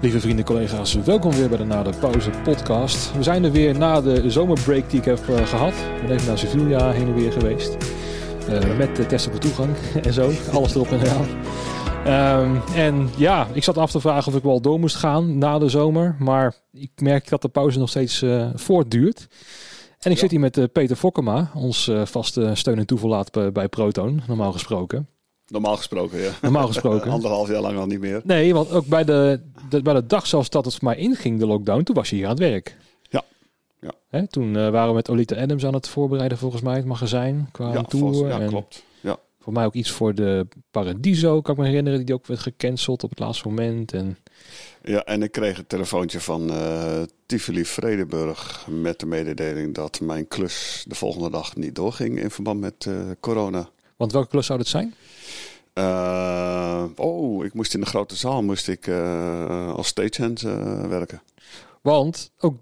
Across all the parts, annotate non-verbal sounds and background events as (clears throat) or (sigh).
Lieve vrienden, collega's, welkom weer bij de Na de Pauze podcast. We zijn er weer na de zomerbreak die ik heb uh, gehad. Ik ben even naar Sevilla heen en weer geweest. Uh, met de testen voor toegang (laughs) en zo. Alles erop en eraan. Um, en ja, ik zat af te vragen of ik wel door moest gaan na de zomer. Maar ik merk dat de pauze nog steeds uh, voortduurt. En ik ja. zit hier met Peter Fokkema, ons vaste steun en toeverlaat bij, bij Proton, normaal gesproken. Normaal gesproken, ja. Normaal gesproken. (laughs) Anderhalf jaar lang al niet meer. Nee, want ook bij de, de, bij de dag zelfs dat het voor mij inging, de lockdown, toen was je hier aan het werk. Ja. ja. Hè, toen uh, waren we met Olita Adams aan het voorbereiden, volgens mij, het magazijn, qua ja, tour. Vast, ja, en klopt. Ja. Voor mij ook iets voor de Paradiso, kan ik me herinneren, die ook werd gecanceld op het laatste moment. En... Ja, en ik kreeg een telefoontje van uh, Tivoli Vredenburg met de mededeling dat mijn klus de volgende dag niet doorging in verband met uh, corona. Want welke klus zou dat zijn? Uh, oh, ik moest in de grote zaal moest ik, uh, als stagehand uh, werken. Want ook,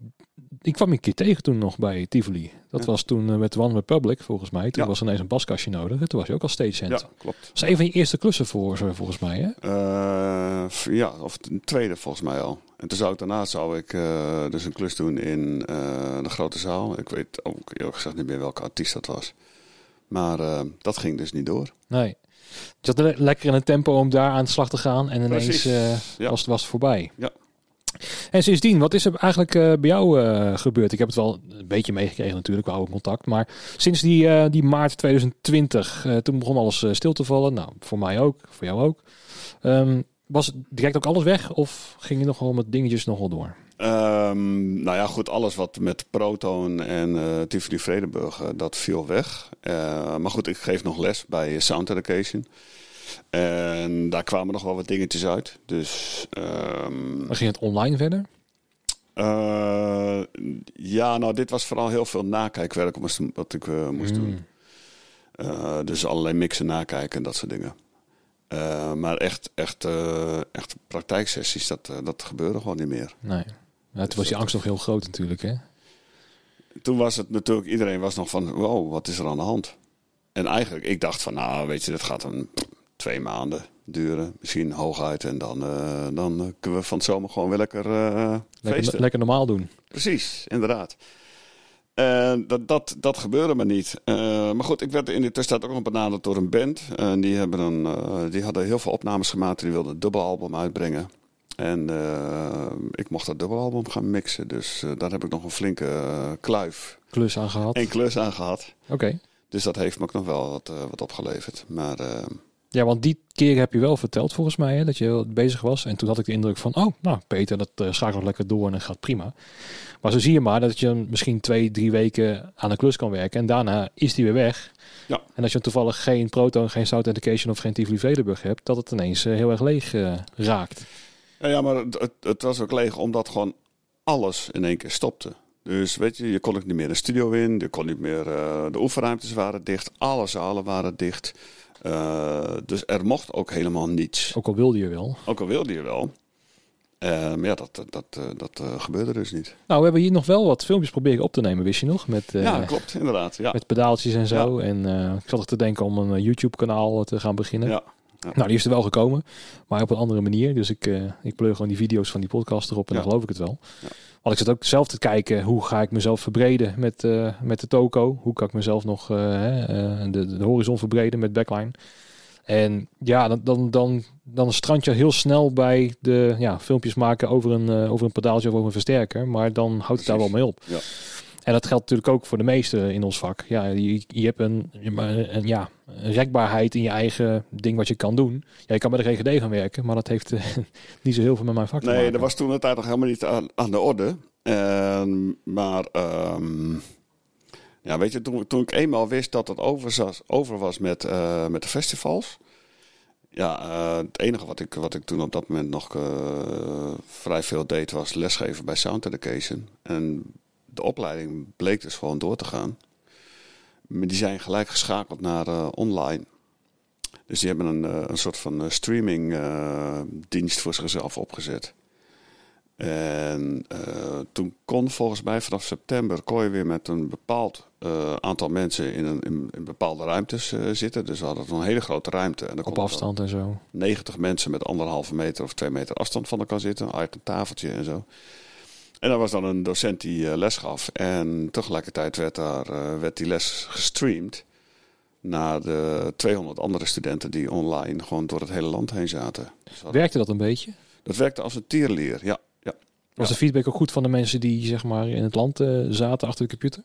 ik kwam een keer tegen toen nog bij Tivoli. Dat ja. was toen met One Republic volgens mij. Toen ja. was er ineens een baskastje nodig. En toen was je ook als stagehand. Ja, klopt. Dat was een van je eerste klussen voor volgens mij, hè? ja, of een tweede volgens mij al. En toen zou ik daarna zou ik dus een klus doen in de grote zaal. Ik weet ook eerlijk gezegd niet meer welke artiest dat was. Maar dat ging dus niet door. Nee. Je zat lekker in een tempo om daar aan de slag te gaan. En ineens uh, ja. was, was het voorbij. Ja. En sindsdien, wat is er eigenlijk uh, bij jou gebeurd? Ik heb het wel een beetje meegekregen natuurlijk, we houden contact. Maar sinds die, die maart 2020, toen begon alles stil te vallen. Nou, voor mij ook, voor jou ook. Um, was direct ook alles weg? Of ging je nog wel met dingetjes nog wel door? Um, nou ja, goed, alles wat met Proton en uh, Tivoli Vredenburg, uh, dat viel weg. Uh, maar goed, ik geef nog les bij Sound Education. En daar kwamen nog wel wat dingetjes uit. Dus, um, ging het online verder? ja, nou, dit was vooral heel veel nakijkwerk wat ik moest mm. doen. dus allerlei mixen nakijken en dat soort dingen. Uh, maar echt, echt, uh, echt praktijksessies, dat, uh, dat gebeurde gewoon niet meer. Nee. Toen was die angst nog heel groot natuurlijk, hè? Toen was het natuurlijk, iedereen was nog van, wow, wat is er aan de hand? En eigenlijk, ik dacht van, nou, weet je, dat gaat een twee maanden duren. Misschien hooguit. En dan, dan kunnen we van het zomer gewoon weer lekker lekker, lekker normaal doen. Precies, inderdaad. Uh, dat, dat, dat gebeurde maar niet. Uh, maar goed, ik werd in de tussentijd ook nog benaderd door een band. Uh, die, hebben een, die hadden heel veel opnames gemaakt. Die wilden een dubbelalbum uitbrengen. En ik mocht dat dubbelalbum gaan mixen. Dus daar heb ik nog een flinke kluif. Klus aan gehad. En klus aan gehad. Oké. Okay. Dus dat heeft me ook nog wel wat, wat opgeleverd. Maar... ja, want die keer heb je wel verteld volgens mij hè, dat je bezig was. En toen had ik de indruk van, oh, nou Peter, dat uh, schakelt lekker door en dat gaat prima. Maar zo zie je maar dat je misschien twee, drie weken aan een klus kan werken. En daarna is die weer weg. Ja. En als je toevallig geen Proton, geen South Education of geen Tivoli Vredenburg hebt, dat het ineens uh, heel erg leeg uh, raakt. Ja, ja maar het, het, was ook leeg omdat gewoon alles in één keer stopte. Dus weet je, je kon ook niet meer de studio in, je kon niet meer, uh, de oefenruimtes waren dicht, alle zalen waren dicht. Dus er mocht ook helemaal niets. Ook al wilde je wel. Ook al wilde je wel. Uh, maar ja, dat, dat, dat, dat uh, gebeurde dus niet. Nou, we hebben hier nog wel wat filmpjes proberen op te nemen, wist je nog? Met, ja, klopt, inderdaad. Ja. Met pedaaltjes en zo. Ja. En ik zat er te denken om een YouTube-kanaal te gaan beginnen. Ja. Ja. Nou, die is er wel gekomen, maar op een andere manier. Dus ik, ik pleur gewoon die video's van die podcast erop en dan geloof ik het wel. Want ik zat ook zelf te kijken, hoe ga ik mezelf verbreden met, met de toko? Hoe kan ik mezelf nog de, de horizon verbreden met backline? En ja, dan, dan, dan, dan strand je heel snel bij de ja, filmpjes maken over een, over een pedaaltje of over een versterker. Maar dan houdt het daar wel mee op. Ja. En dat geldt natuurlijk ook voor de meesten in ons vak. Ja, je, je hebt een, een, ja, een rekbaarheid in je eigen ding wat je kan doen. Ja, je kan bij de GGD gaan werken, maar dat heeft uh, (laughs) niet zo heel veel met mijn vak nee, te maken. dat was toen het tijd nog helemaal niet aan, aan de orde. Uh, maar... Um... Ja, weet je, toen, toen ik eenmaal wist dat het over was, over was met, uh, met de festivals. Ja, uh, het enige wat ik, wat ik toen op dat moment nog uh, vrij veel deed was lesgeven bij Sound Education. En de opleiding bleek dus gewoon door te gaan. Maar die zijn gelijk geschakeld naar online. Dus die hebben een, een soort van streaming dienst voor zichzelf opgezet. En eh, toen kon volgens mij vanaf september kon je weer met een bepaald eh, aantal mensen in, een, in, in bepaalde ruimtes eh, zitten. Dus we hadden een hele grote ruimte. En Op afstand en zo. dan 90 mensen met anderhalve meter of twee meter afstand van elkaar zitten. Uit een tafeltje en zo. En er was dan een docent die eh, les gaf. En tegelijkertijd werd, daar, eh, werd die les gestreamd naar de 200 andere studenten die online gewoon door het hele land heen zaten. Dus Werkte dat een beetje? dat werkte als een tierleer, ja. ja. Was Ja. de feedback ook goed van de mensen die zeg maar in het land eh, zaten achter de computer?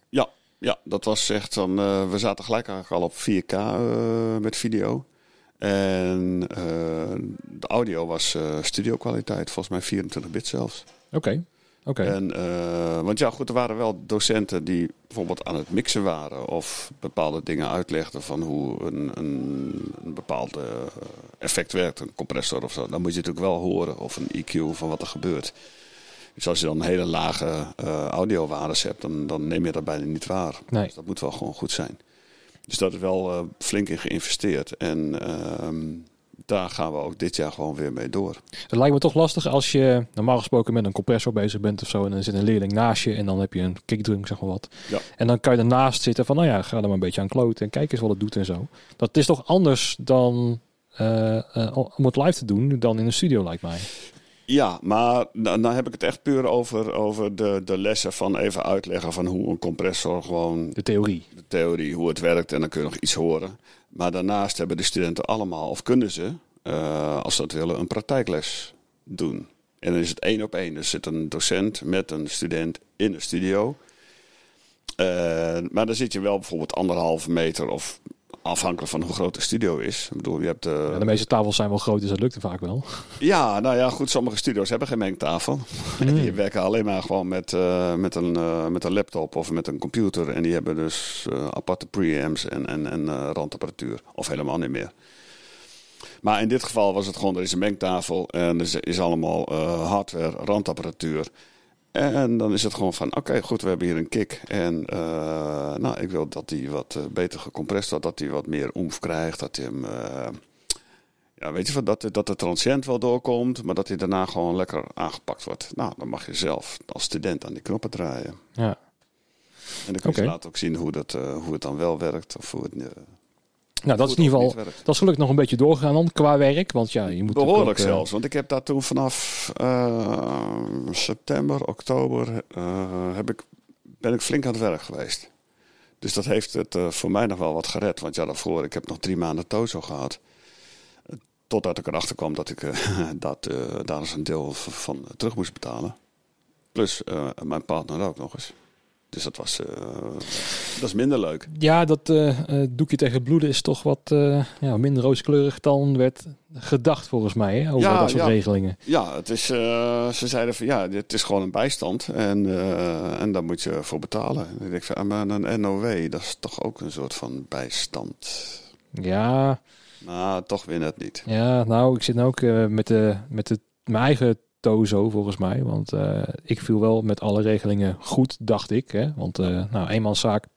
Ja, dat was echt van. we zaten gelijk eigenlijk al op 4K eh, met video. En de audio was studio kwaliteit, volgens mij 24 bit zelfs. Oké. En, eh, want ja, goed, er waren wel docenten die bijvoorbeeld aan het mixen waren of bepaalde dingen uitlegden van hoe een, een, een bepaald eh, effect werkt, een compressor of zo. Dan moet je natuurlijk wel horen of een EQ van wat er gebeurt. Dus als je dan hele lage eh audiowaardes hebt, dan, dan neem je dat bijna niet waar. Nee. Dus dat moet wel gewoon goed zijn. Dus daar is wel flink in geïnvesteerd. En ehm, daar gaan we ook dit jaar gewoon weer mee door. Het lijkt me toch lastig als je normaal gesproken met een compressor bezig bent of zo. En dan zit een leerling naast je en dan heb je een kickdrum, zeg maar wat. Ja. En dan kan je ernaast zitten van, nou ja, ga er maar een beetje aan kloten en kijk eens wat het doet en zo. Dat is toch anders dan eh, eh, om het live te doen dan in een studio, lijkt mij. Ja, maar dan dan heb ik het echt puur over, over de, de lessen van even uitleggen van hoe een compressor gewoon De theorie. de theorie, hoe het werkt en dan kun je nog iets horen. Maar daarnaast hebben de studenten allemaal, of kunnen ze, eh, als ze dat willen, een praktijkles doen. En dan is het één op één. Dus zit een docent met een student in een studio. Eh, maar dan zit je wel bijvoorbeeld anderhalve meter of afhankelijk van hoe groot de studio is. Ik bedoel, je hebt eh, Ja, de meeste tafels zijn wel groot, dus dat lukt er vaak wel. ja, nou ja, goed. Sommige studio's hebben geen mengtafel. (laughs) Die werken alleen maar gewoon met, eh, met, een, eh, met een laptop of met een computer. En die hebben dus aparte preamps en, en, en randapparatuur. Of helemaal niet meer. Maar in dit geval was het gewoon, er is een mengtafel en er is allemaal hardware, randapparatuur. En dan is het gewoon van, oké, goed, we hebben hier een kick. En eh, nou, ik wil dat die wat eh, beter gecompressed wordt, dat hij wat meer oemf krijgt. Dat hij hem, eh, ja, weet je wat, dat, dat de transient wel doorkomt, maar dat hij daarna gewoon lekker aangepakt wordt. Nou, dan mag je zelf als student aan die knoppen draaien. Ja. En dan kun je later ook zien hoe, dat, hoe het dan wel werkt. Of hoe het, Nou, dat is in ieder geval, dat is gelukkig nog een beetje doorgegaan dan qua werk. Want ja, je moet Behoorlijk ook, eh, zelfs, want ik heb daar toen vanaf eh, september, oktober, eh, heb ik, ben ik flink aan het werk geweest. Dus dat heeft het voor mij nog wel wat gered. Want ja, daarvoor, ik heb nog drie maanden Tozo gehad. Eh, Totdat ik erachter kwam dat ik (laughs) dat, daar eens een deel van terug moest betalen. Plus mijn partner ook nog eens. Dus dat was, eh, dat is minder leuk. Ja, dat eh, eh, doekje tegen het bloeden is toch wat eh, ja, minder rooskleurig dan werd gedacht volgens mij. Hè, over Ja, dat soort ja. regelingen. Ja, het is, eh, ze zeiden van ja, dit is gewoon een bijstand en, eh, en daar moet je voor betalen. En ik denk van, ah, maar een NOW, dat is toch ook een soort van bijstand. Ja, Maar toch weer net niet. ja, nou, ik zit nu ook met, de, met de, mijn eigen tozo volgens mij. Want eh, ik viel wel met alle regelingen goed, dacht ik. Hè? Want uh, nou, eenmanszaak.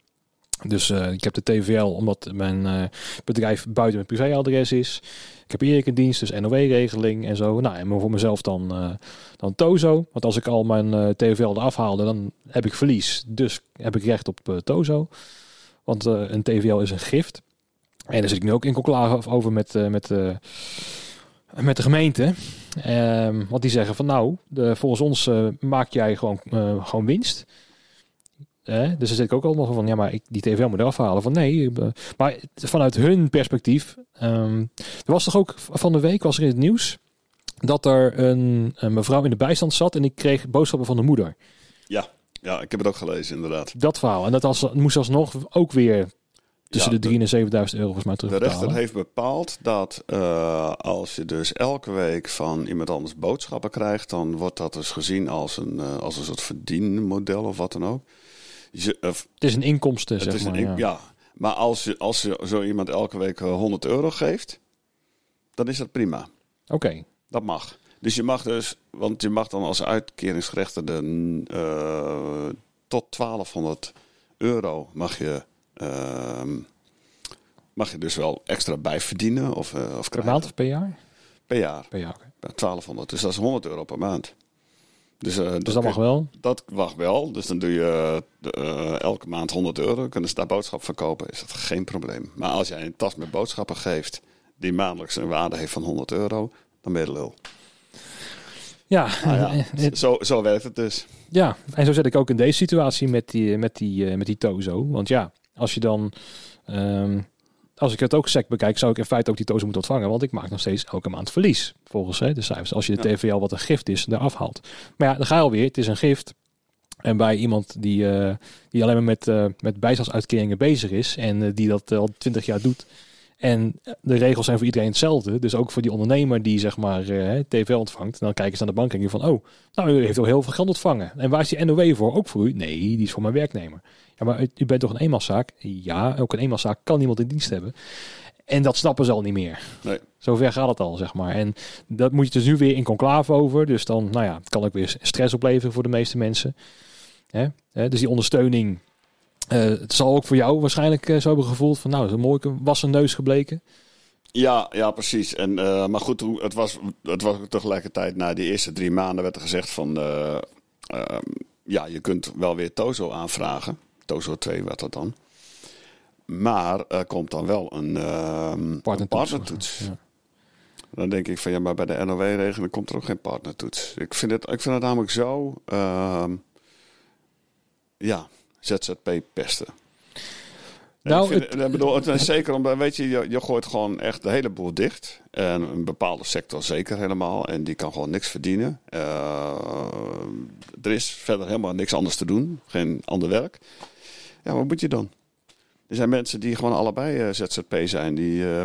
Dus uh, ik heb de TVL omdat mijn bedrijf buiten mijn privéadres is. Ik heb Erik in dienst, dus NOW-regeling en zo. Nou, en voor mezelf dan, dan Tozo. Want als ik al mijn TVL eraf haalde, dan heb ik verlies. Dus heb ik recht op Tozo. Want een TVL is een gift. En daar zit ik nu ook in conclave over met, met, met de gemeente. Um, want die zeggen van nou, de, volgens ons uh, maak jij gewoon, uh, gewoon winst. Eh, dus dan zit ik ook allemaal van ja, maar ik, die TVL moet eraf halen. Van nee, uh, maar vanuit hun perspectief. Um, er was toch ook van de week was er in het nieuws dat er een, een mevrouw in de bijstand zat en ik kreeg boodschappen van de moeder. Ja, ja, ik heb het ook gelezen inderdaad. Dat verhaal. En dat als, moest alsnog ook weer tussen ja, de 3 en 7000 euro volgens mij terug. De rechter heeft bepaald dat uh, als je dus elke week van iemand anders boodschappen krijgt, dan wordt dat dus gezien als een, uh, als een soort verdienmodel of wat dan ook. Je, uh, het is een inkomsten, zeg maar. Ja. ja. maar als je, als je zo iemand elke week 100 euro geeft, dan is dat prima. Oké. Okay. Dat mag. Dus je mag dus, want je mag dan als uitkeringsgerechtigde uh, tot 1200 euro mag je, mag je dus wel extra bij verdienen. Of, uh, of per maand of per jaar? Per jaar. Per jaar, okay. 1200. Dus dat is 100 euro per maand. Dus, eh, Dus dat mag wel. Dat mag wel. Dus dan doe je eh, elke maand 100 euro. Kunnen ze daar boodschap van kopen. Is dat geen probleem. Maar als jij een tas met boodschappen geeft. die maandelijks een waarde heeft van 100 euro. dan ben je de lul. Ja, Nou ja, eh, zo, zo werkt het dus. ja, en zo zit ik ook in deze situatie met die, met die, eh, met die Tozo. Want ja, als je dan... ehm, als ik het ook sec bekijk, zou ik in feite ook die Tozo moeten ontvangen. Want ik maak nog steeds elke maand verlies. Volgens hè, de cijfers. Als je de. TVL wat een gift is, eraf haalt. Maar ja, dan ga je alweer. Het is een gift. En bij iemand die, eh, die alleen maar met, eh met bijstandsuitkeringen bezig is. En eh, die dat al twintig jaar doet. En de regels zijn voor iedereen hetzelfde. Dus ook voor die ondernemer die zeg maar eh TV ontvangt. Dan kijken ze naar de bank en denken van... Oh, nou u heeft al heel veel geld ontvangen. En waar is die NOW voor? Ook voor u? Nee, die is voor mijn werknemer. Ja, maar u- bent toch een eenmanszaak? Ja, ook een eenmanszaak kan niemand in dienst hebben. En dat snappen ze al niet meer. Nee. Zover gaat het al, zeg maar. En dat moet je dus nu weer in conclave over. Dus dan, nou ja, het kan ook weer stress opleveren voor de meeste mensen. Hè? Hè, Dus die ondersteuning... eh, het zal ook voor jou waarschijnlijk eh, zo hebben gevoeld van... Nou, dat is een mooie wassen neus gebleken. Ja, ja, precies. En, eh, maar goed, het was, het was tegelijkertijd na die eerste drie maanden werd er gezegd van... eh, ehm, ja, je kunt wel weer Tozo aanvragen. Tozo 2 werd dat dan. Maar er komt dan wel een, ehm, Partnertoets. partnertoets. Ja. Dan denk ik van ja, maar bij de NOW-regeling komt er ook geen partnertoets. Ik vind het, ik vind het namelijk zo... ehm, ja, ZZP-pesten. En Nou, ik, vind, ik bedoel, het is zeker omdat, weet je, je, je gooit gewoon echt de hele boel dicht. En een bepaalde sector zeker helemaal. En die kan gewoon niks verdienen. Eh, er is verder helemaal niks anders te doen. Geen ander werk. Ja, wat moet je dan? Er zijn mensen die gewoon allebei eh, ZZP zijn. Die eh,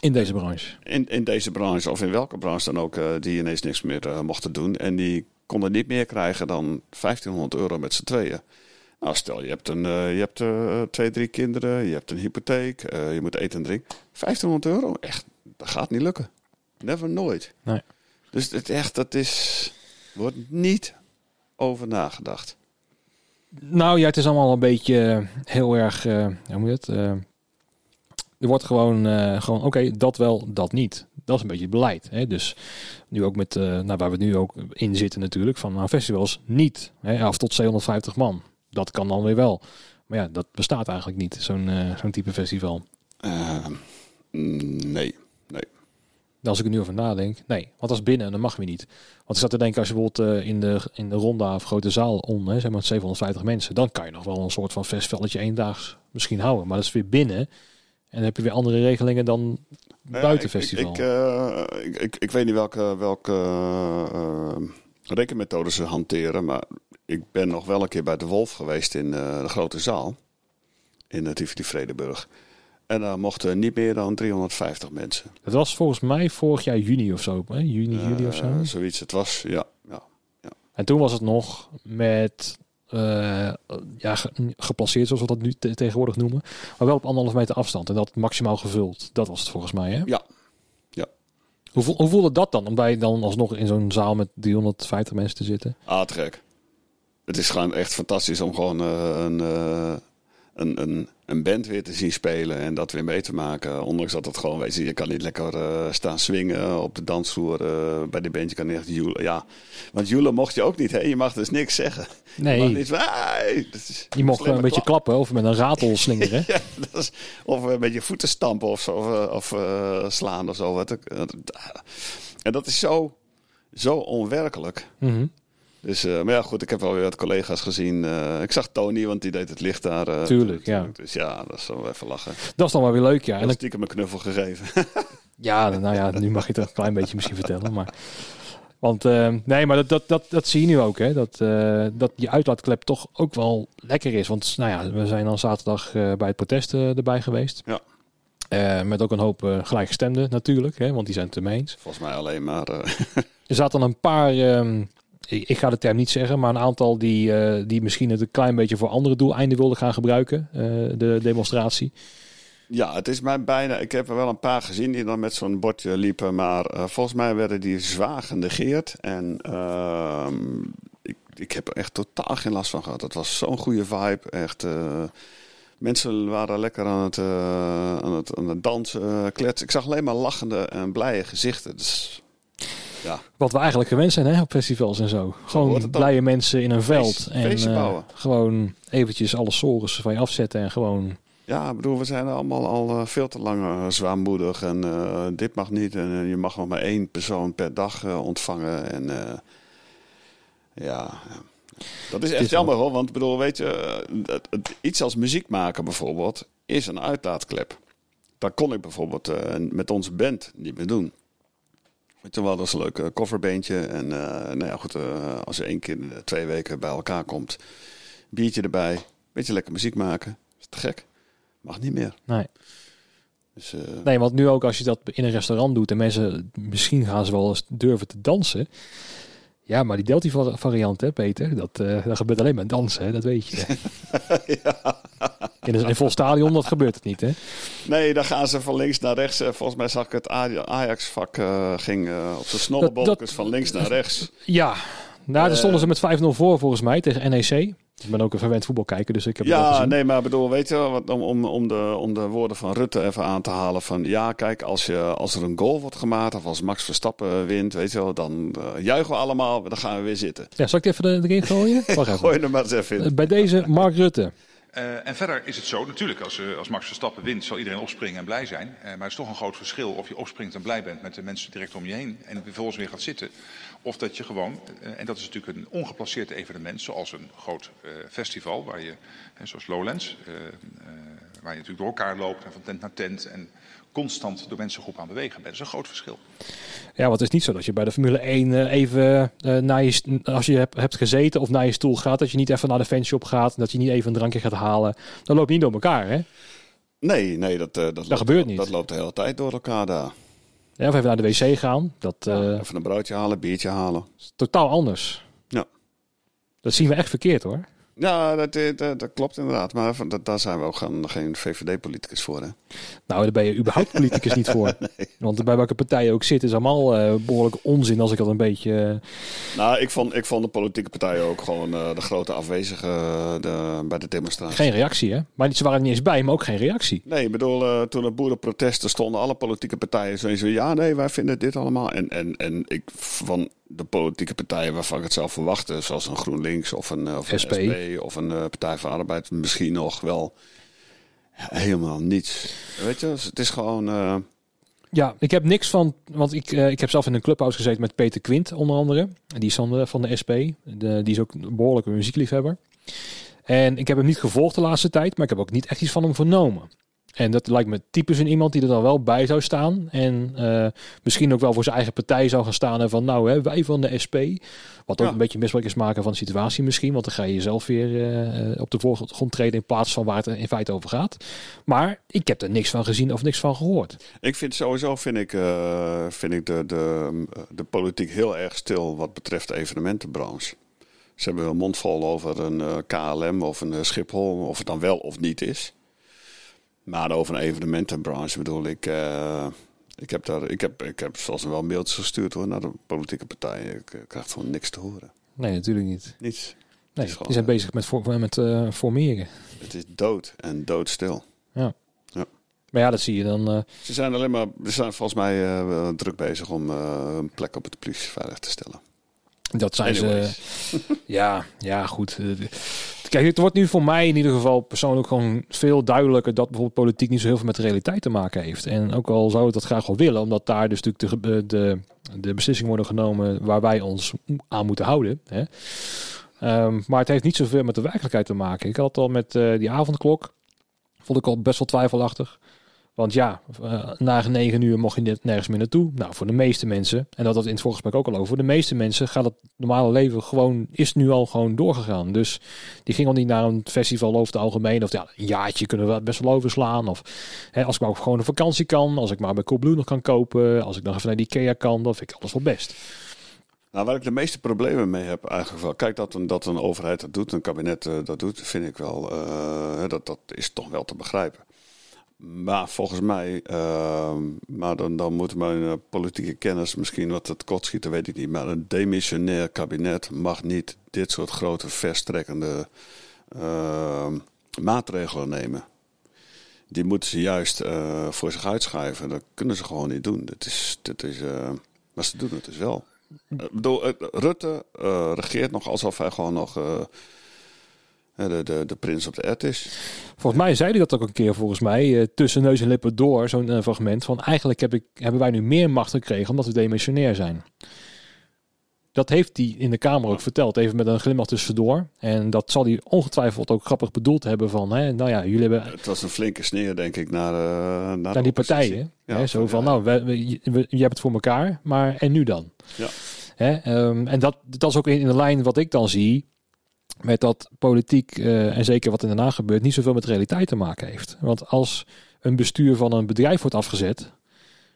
In deze branche. in, in deze branche of in welke branche dan ook, die ineens niks meer mochten doen. En die konden niet meer krijgen dan 1500 euro met z'n tweeën. Nou, stel je hebt, een, eh, je hebt eh, twee, drie kinderen, je hebt een hypotheek, eh, je moet eten en drinken. 1500 euro? Echt, dat gaat niet lukken. Never, nooit. Nee. Dus het echt, dat is, wordt niet over nagedacht. Nou ja, het is allemaal een beetje heel erg, hoe moet je het? er wordt gewoon, gewoon oké, dat wel, dat niet. Dat is een beetje het beleid. Hè? Dus nu ook met, nou, waar we nu ook in zitten natuurlijk, van nou, festivals niet. Hè? Af tot 250 man. Dat kan dan weer wel. Maar ja, dat bestaat eigenlijk niet, zo'n eh, zo'n type festival. Eh, mm, nee. Als ik er nu over nadenk, nee. Want als binnen, dan mag weer niet. Want ik zat te denken, als je bijvoorbeeld eh, in, de, in de ronda of grote zaal om, hè, zeg maar 750 mensen, dan kan je nog wel een soort van festivalletje eendaags misschien houden. Maar dat is weer binnen. En dan heb je weer andere regelingen dan ja, buiten ik- festival. Ik, ik, eh, ik, weet niet welke, welke eh, rekenmethode ze hanteren, maar ik ben nog wel een keer bij de Wolf geweest in eh, de grote zaal in het Tivoli Vredenburg. En daar mochten niet meer dan 350 mensen. Dat was volgens mij vorig jaar juni of zo. Hè? Juni, juli of zo. Eh, zoiets. Het was, ja. ja. En toen was het nog met eh, ja, zoals we dat nu te- tegenwoordig noemen. Maar wel op anderhalf meter afstand. En dat maximaal gevuld. Dat was het volgens mij, hè? Ja. Ja. Hoe, hoe voelde dat dan? Om bij dan alsnog in zo'n zaal met 350 mensen te zitten? Ah, te gek. Het is gewoon echt fantastisch om gewoon eh, een, eh, een, een, een band weer te zien spelen en dat weer mee te maken. Ondanks dat het gewoon, weet je, je kan niet lekker eh, staan swingen op de dansvloer bij de band. Je kan niet echt joelen. Ja, want joelen mocht je ook niet, hè? Je mag dus niks zeggen. Je mag Nee, niet, is- je mocht een beetje klappen of met een ratel slingeren. (laughs) Ja, dat is, of eh, met je voeten stampen of, zo, of, of slaan of zo. Wat ook. En dat is zo, zo onwerkelijk. Mhm. Dus, eh, maar ja, goed, ik heb wel weer wat collega's gezien. Eh, ik zag Tony, want die deed het licht daar. eh, Tuurlijk, ja. Dus ja, dat is wel even lachen. Dat is dan wel weer leuk, ja. En dan, stiekem een knuffel gegeven. (laughs) ja, nou ja, nu mag je het een klein beetje misschien vertellen. Maar, want nee, maar dat, dat, dat, dat zie je nu ook, hè. Dat, dat die uitlaatklep toch ook wel lekker is. Want nou ja, we zijn dan zaterdag bij het protest erbij geweest. Ja. Met ook een hoop eh, gelijkgestemden natuurlijk, hè, want die zijn het ermee eens. Volgens mij alleen maar. (laughs) Er zaten een paar, ehm, ik, ga de term niet zeggen, maar een aantal die, eh, die misschien het een klein beetje voor andere doeleinden wilden gaan gebruiken, eh, de demonstratie. ja, het is mij bijna. Ik heb er wel een paar gezien die dan met zo'n bordje liepen. Maar eh, volgens mij werden die zwaar genegeerd. En ehm, ik, ik heb er echt totaal geen last van gehad. Het was zo'n goede vibe. Echt. Mensen waren lekker aan het, aan het, aan het dansen, kletsen. Ik zag alleen maar lachende en blije gezichten. Dus Ja. Wat we eigenlijk gewend zijn hè, op festivals en zo. Gewoon blije mensen in een veld. Feest- en bouwen. gewoon eventjes alle sores van je afzetten. En gewoon... Ja, ik bedoel, we zijn allemaal al eh, veel te lang eh, zwaarmoedig. En dit mag niet. En je mag nog maar één persoon per dag ontvangen. En ja, dat is echt jammer hoor. Want bedoel, weet je, iets als muziek maken bijvoorbeeld is een uitlaatklep. Dat kon ik bijvoorbeeld met onze band niet meer doen. Wel, dat is een leuk eh, coverbeentje. En eh, nou ja, goed, eh, als je één keer in de twee weken bij elkaar komt, biertje erbij, beetje lekker muziek maken. is te gek. Mag niet meer. Nee. Dus, nee, want nu ook als je dat in een restaurant doet en mensen, misschien gaan ze wel eens durven te dansen. Ja, maar die Delty va- variant, hè, Peter, dat, eh, dat gebeurt alleen maar dansen, hè, dat weet je. (laughs) In een vol stadion, dat gebeurt het niet, hè? Nee, dan gaan ze van links naar rechts. Eh, Volgens mij zag ik het Aj- Ajax-vak eh, ging op zijn snollebolkens van links naar rechts. Ja, nou, daar stonden ze met 5-0 voor volgens mij tegen NEC. Ik ben ook een verwend voetbalkijker, dus ik heb Ja, nee, maar ik bedoel, weet je, wat- om, om, om, de, om de woorden van Rutte even aan te halen. Van ja, kijk, als, je, als er een goal wordt gemaakt of als Max Verstappen wint, weet je wel, dan eh, juichen we allemaal, dan gaan we weer zitten. Ja, zal ik het even erin gooien? (laughs) Wacht even. Gooi er maar eens even in. Eh, Bij deze Mark Rutte. Eh, en verder is het zo, natuurlijk, als, eh, als Max Verstappen wint, zal iedereen opspringen en blij zijn. Eh, maar het is toch een groot verschil of je opspringt en blij bent met de mensen direct om je heen en vervolgens weer gaat zitten. Of dat je gewoon, eh, en dat is natuurlijk een ongeplaceerd evenement, zoals een groot eh, festival, waar je, zoals Lowlands, eh, eh, waar je natuurlijk door elkaar loopt en van tent naar tent en constant door mensengroepen aan bewegen bent. Dat is een groot verschil. Ja, want het is niet zo dat je bij de Formule 1 eh, even eh, naar je, als je hebt, hebt gezeten of naar je stoel gaat, dat je niet even naar de fanshop gaat, dat je niet even een drankje gaat halen. Dan loop je niet door elkaar, hè? Nee, nee, dat, eh, dat, loopt, gebeurt niet. Dat loopt de hele tijd door elkaar daar. Ja, of even naar de wc gaan. Dat eh, Even een broodje halen, biertje halen. is totaal anders. Ja. Dat zien we echt verkeerd, hoor. Ja, dat, dat, dat klopt inderdaad. Maar dat, daar zijn we ook gaan, geen VVD-politicus voor. Hè? Nou, daar ben je überhaupt (laughs) politicus niet voor. Want bij welke partij je ook zit, is allemaal eh, behoorlijk onzin als ik dat een beetje... eh, Nou, ik vond, ik vond de politieke partijen ook gewoon eh, de grote afwezige de, bij de demonstratie. geen reactie, hè? Maar ze waren er niet eens bij, maar ook geen reactie. Nee, ik bedoel, toen er boerenprotesten stonden alle politieke partijen zo, ja, nee, wij vinden dit allemaal. En, en, en ik van de politieke partijen waarvan ik het zou verwachten, zoals een GroenLinks of een, eh, of een SP. SP. of een eh, Partij voor de Arbeid, misschien nog wel helemaal niets. Weet je, het is gewoon. eh, Ja, ik heb niks van, want ik, eh, ik heb zelf in een clubhouse gezeten met Peter Quint onder andere. Die is van de, van de SP. De, die is ook een behoorlijke muziekliefhebber. En ik heb hem niet gevolgd de laatste tijd, maar ik heb ook niet echt iets van hem vernomen. En dat lijkt me typisch een iemand die er dan wel bij zou staan. En eh, misschien ook wel voor zijn eigen partij zou gaan staan. En van nou, hè, wij van de SP. Wat ook Ja. een beetje misbruik is maken van de situatie misschien. Want dan ga je jezelf weer eh, op de voorgrond treden in plaats van waar het in feite over gaat. Maar ik heb er niks van gezien of niks van gehoord. Ik vind sowieso vind ik, eh, vind ik de, de, de politiek heel erg stil wat betreft de evenementenbranche. Ze hebben een mond vol over een KLM of een Schiphol, of het dan wel of niet is. Maar over een evenementenbranche bedoel ik. eh, ik heb daar, ik heb, ik heb zoals wel mailtjes gestuurd hoor, naar de politieke partijen. Ik, krijg gewoon niks te horen. Nee, natuurlijk niet. Niets. Nee, die zijn eh, bezig met, voor, met eh, formeren. Het is dood en doodstil. Maar ja, dat zie je dan. Ze zijn alleen maar, ze zijn volgens mij druk bezig om een plek op het politie veilig te stellen. Dat zijn ze. (laughs) Ja, ja, goed. Eh, Kijk, het wordt nu voor mij in ieder geval persoonlijk gewoon veel duidelijker dat bijvoorbeeld politiek niet zo heel veel met de realiteit te maken heeft. En ook al zou ik dat graag wel willen, omdat daar dus natuurlijk de, de, de beslissingen worden genomen waar wij ons aan moeten houden. Hè. Ehm, maar het heeft niet zoveel met de werkelijkheid te maken. Ik had al met eh, die avondklok. Vond ik al best wel twijfelachtig. Want ja, eh, na negen uur mocht je net nergens meer naartoe. Nou, voor de meeste mensen, en dat had in het voorgesprek ook al over, voor de meeste mensen gaat het normale leven gewoon, is nu al gewoon doorgegaan. Dus die ging al niet naar een festival over het algemeen. Of ja, een jaartje kunnen we best wel overslaan. Of hè, als ik maar ook gewoon een vakantie kan, als ik maar bij Coolblue nog kan kopen, als ik nog even naar die Ikea kan, dan vind ik alles wel best. Nou, waar ik de meeste problemen mee heb eigenlijk wel. Kijk, dat een, dat een overheid dat doet, een kabinet eh, dat doet, vind ik wel, eh, dat, dat is toch wel te begrijpen. Maar volgens mij, eh, maar dan, dan moet mijn eh, politieke kennis misschien wat het schieten, weet ik niet. Maar een demissionair kabinet mag niet dit soort grote verstrekkende eh, maatregelen nemen. Die moeten ze juist eh, voor zich uitschuiven. Dat kunnen ze gewoon niet doen. Dat is, dat is, eh, maar ze doen het dus wel. Eh, Rutte eh, regeert nog alsof hij gewoon nog eh, de, de, de prins op de ert is. Volgens mij zei hij dat ook een keer, volgens mij, eh, tussen neus en lippen door, zo'n eh, fragment van eigenlijk heb ik, hebben wij nu meer macht gekregen omdat we demissionair zijn. Dat heeft hij in de Kamer ook verteld, even met een glimlach tussendoor. En dat zal hij ongetwijfeld ook grappig bedoeld hebben van, hè, nou ja, jullie hebben Het was een flinke sneer, denk ik, naar, eh, naar, die partijen. Ja, hè, zo van, van, ja. nou, we, we- je, we- je hebt het voor elkaar, maar en nu dan? Ja. Hè, ehm, en dat, dat is ook in, in de lijn wat ik dan zie, met dat politiek, eh, en zeker wat in Den Haag gebeurt, niet zoveel met realiteit te maken heeft. Want als een bestuur van een bedrijf wordt afgezet,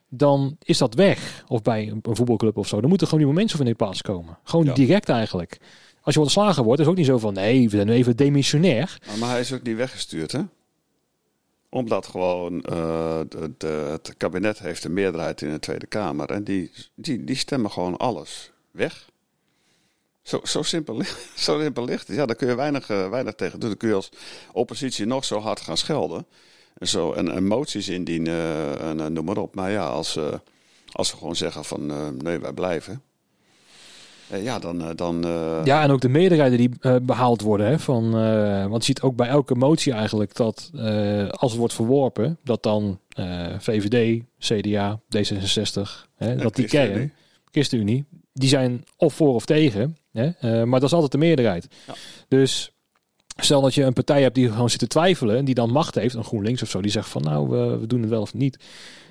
dan is dat weg. Of bij een, voetbalclub of zo. Dan moeten gewoon nieuwe mensen voor in de plaats komen. Gewoon Ja. direct eigenlijk. Als je ontslagen wordt, is het ook niet zo van, nee, we zijn nu even demissionair. Maar, maar hij is ook niet weggestuurd, hè? Omdat gewoon eh, de, de- het kabinet heeft een meerderheid in de Tweede Kamer. En die, die, die stemmen gewoon alles weg. Zo, zo, simpel, (laughs) zo simpel ligt het. Ja, daar kun je weinig, eh, weinig tegen doen. Dan kun je als oppositie nog zo hard gaan schelden. En, zo, en, en moties indienen eh, en, eh, noem maar op. Maar ja, als, als ze gewoon zeggen van nee, wij blijven. ja, dan... dan Ja, en ook de meerderheden die eh, behaald worden. Hè, van, want je ziet ook bij elke motie eigenlijk dat als het wordt verworpen, dat dan VVD, CDA, D66, hè, dat die kern, ChristenUnie, die zijn of voor of tegen. Hè, eh, maar dat is altijd de meerderheid. Ja. Dus stel dat je een partij hebt die gewoon zit te twijfelen en die dan macht heeft, een GroenLinks of zo, die zegt van nou, we, we doen het wel of niet.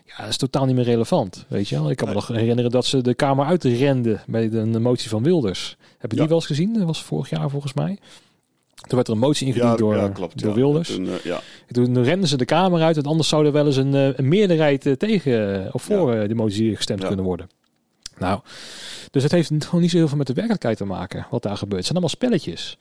Ja, dat is totaal niet meer relevant, weet je wel. Ik kan me nog herinneren dat ze de Kamer uitrenden bij de, de motie van Wilders. Heb je die wel eens gezien? Dat was vorig jaar volgens mij. Toen werd er een motie ingediend Ja, door, ja, klopt, door ja. Wilders. Toen, eh, ja. Toen renden ze de Kamer uit, en anders zou er wel eens een, eh, een meerderheid tegen of voor die motie gestemd kunnen worden. Nou, dus het heeft gewoon niet zo heel veel met de werkelijkheid te maken wat daar gebeurt. Het zijn allemaal spelletjes.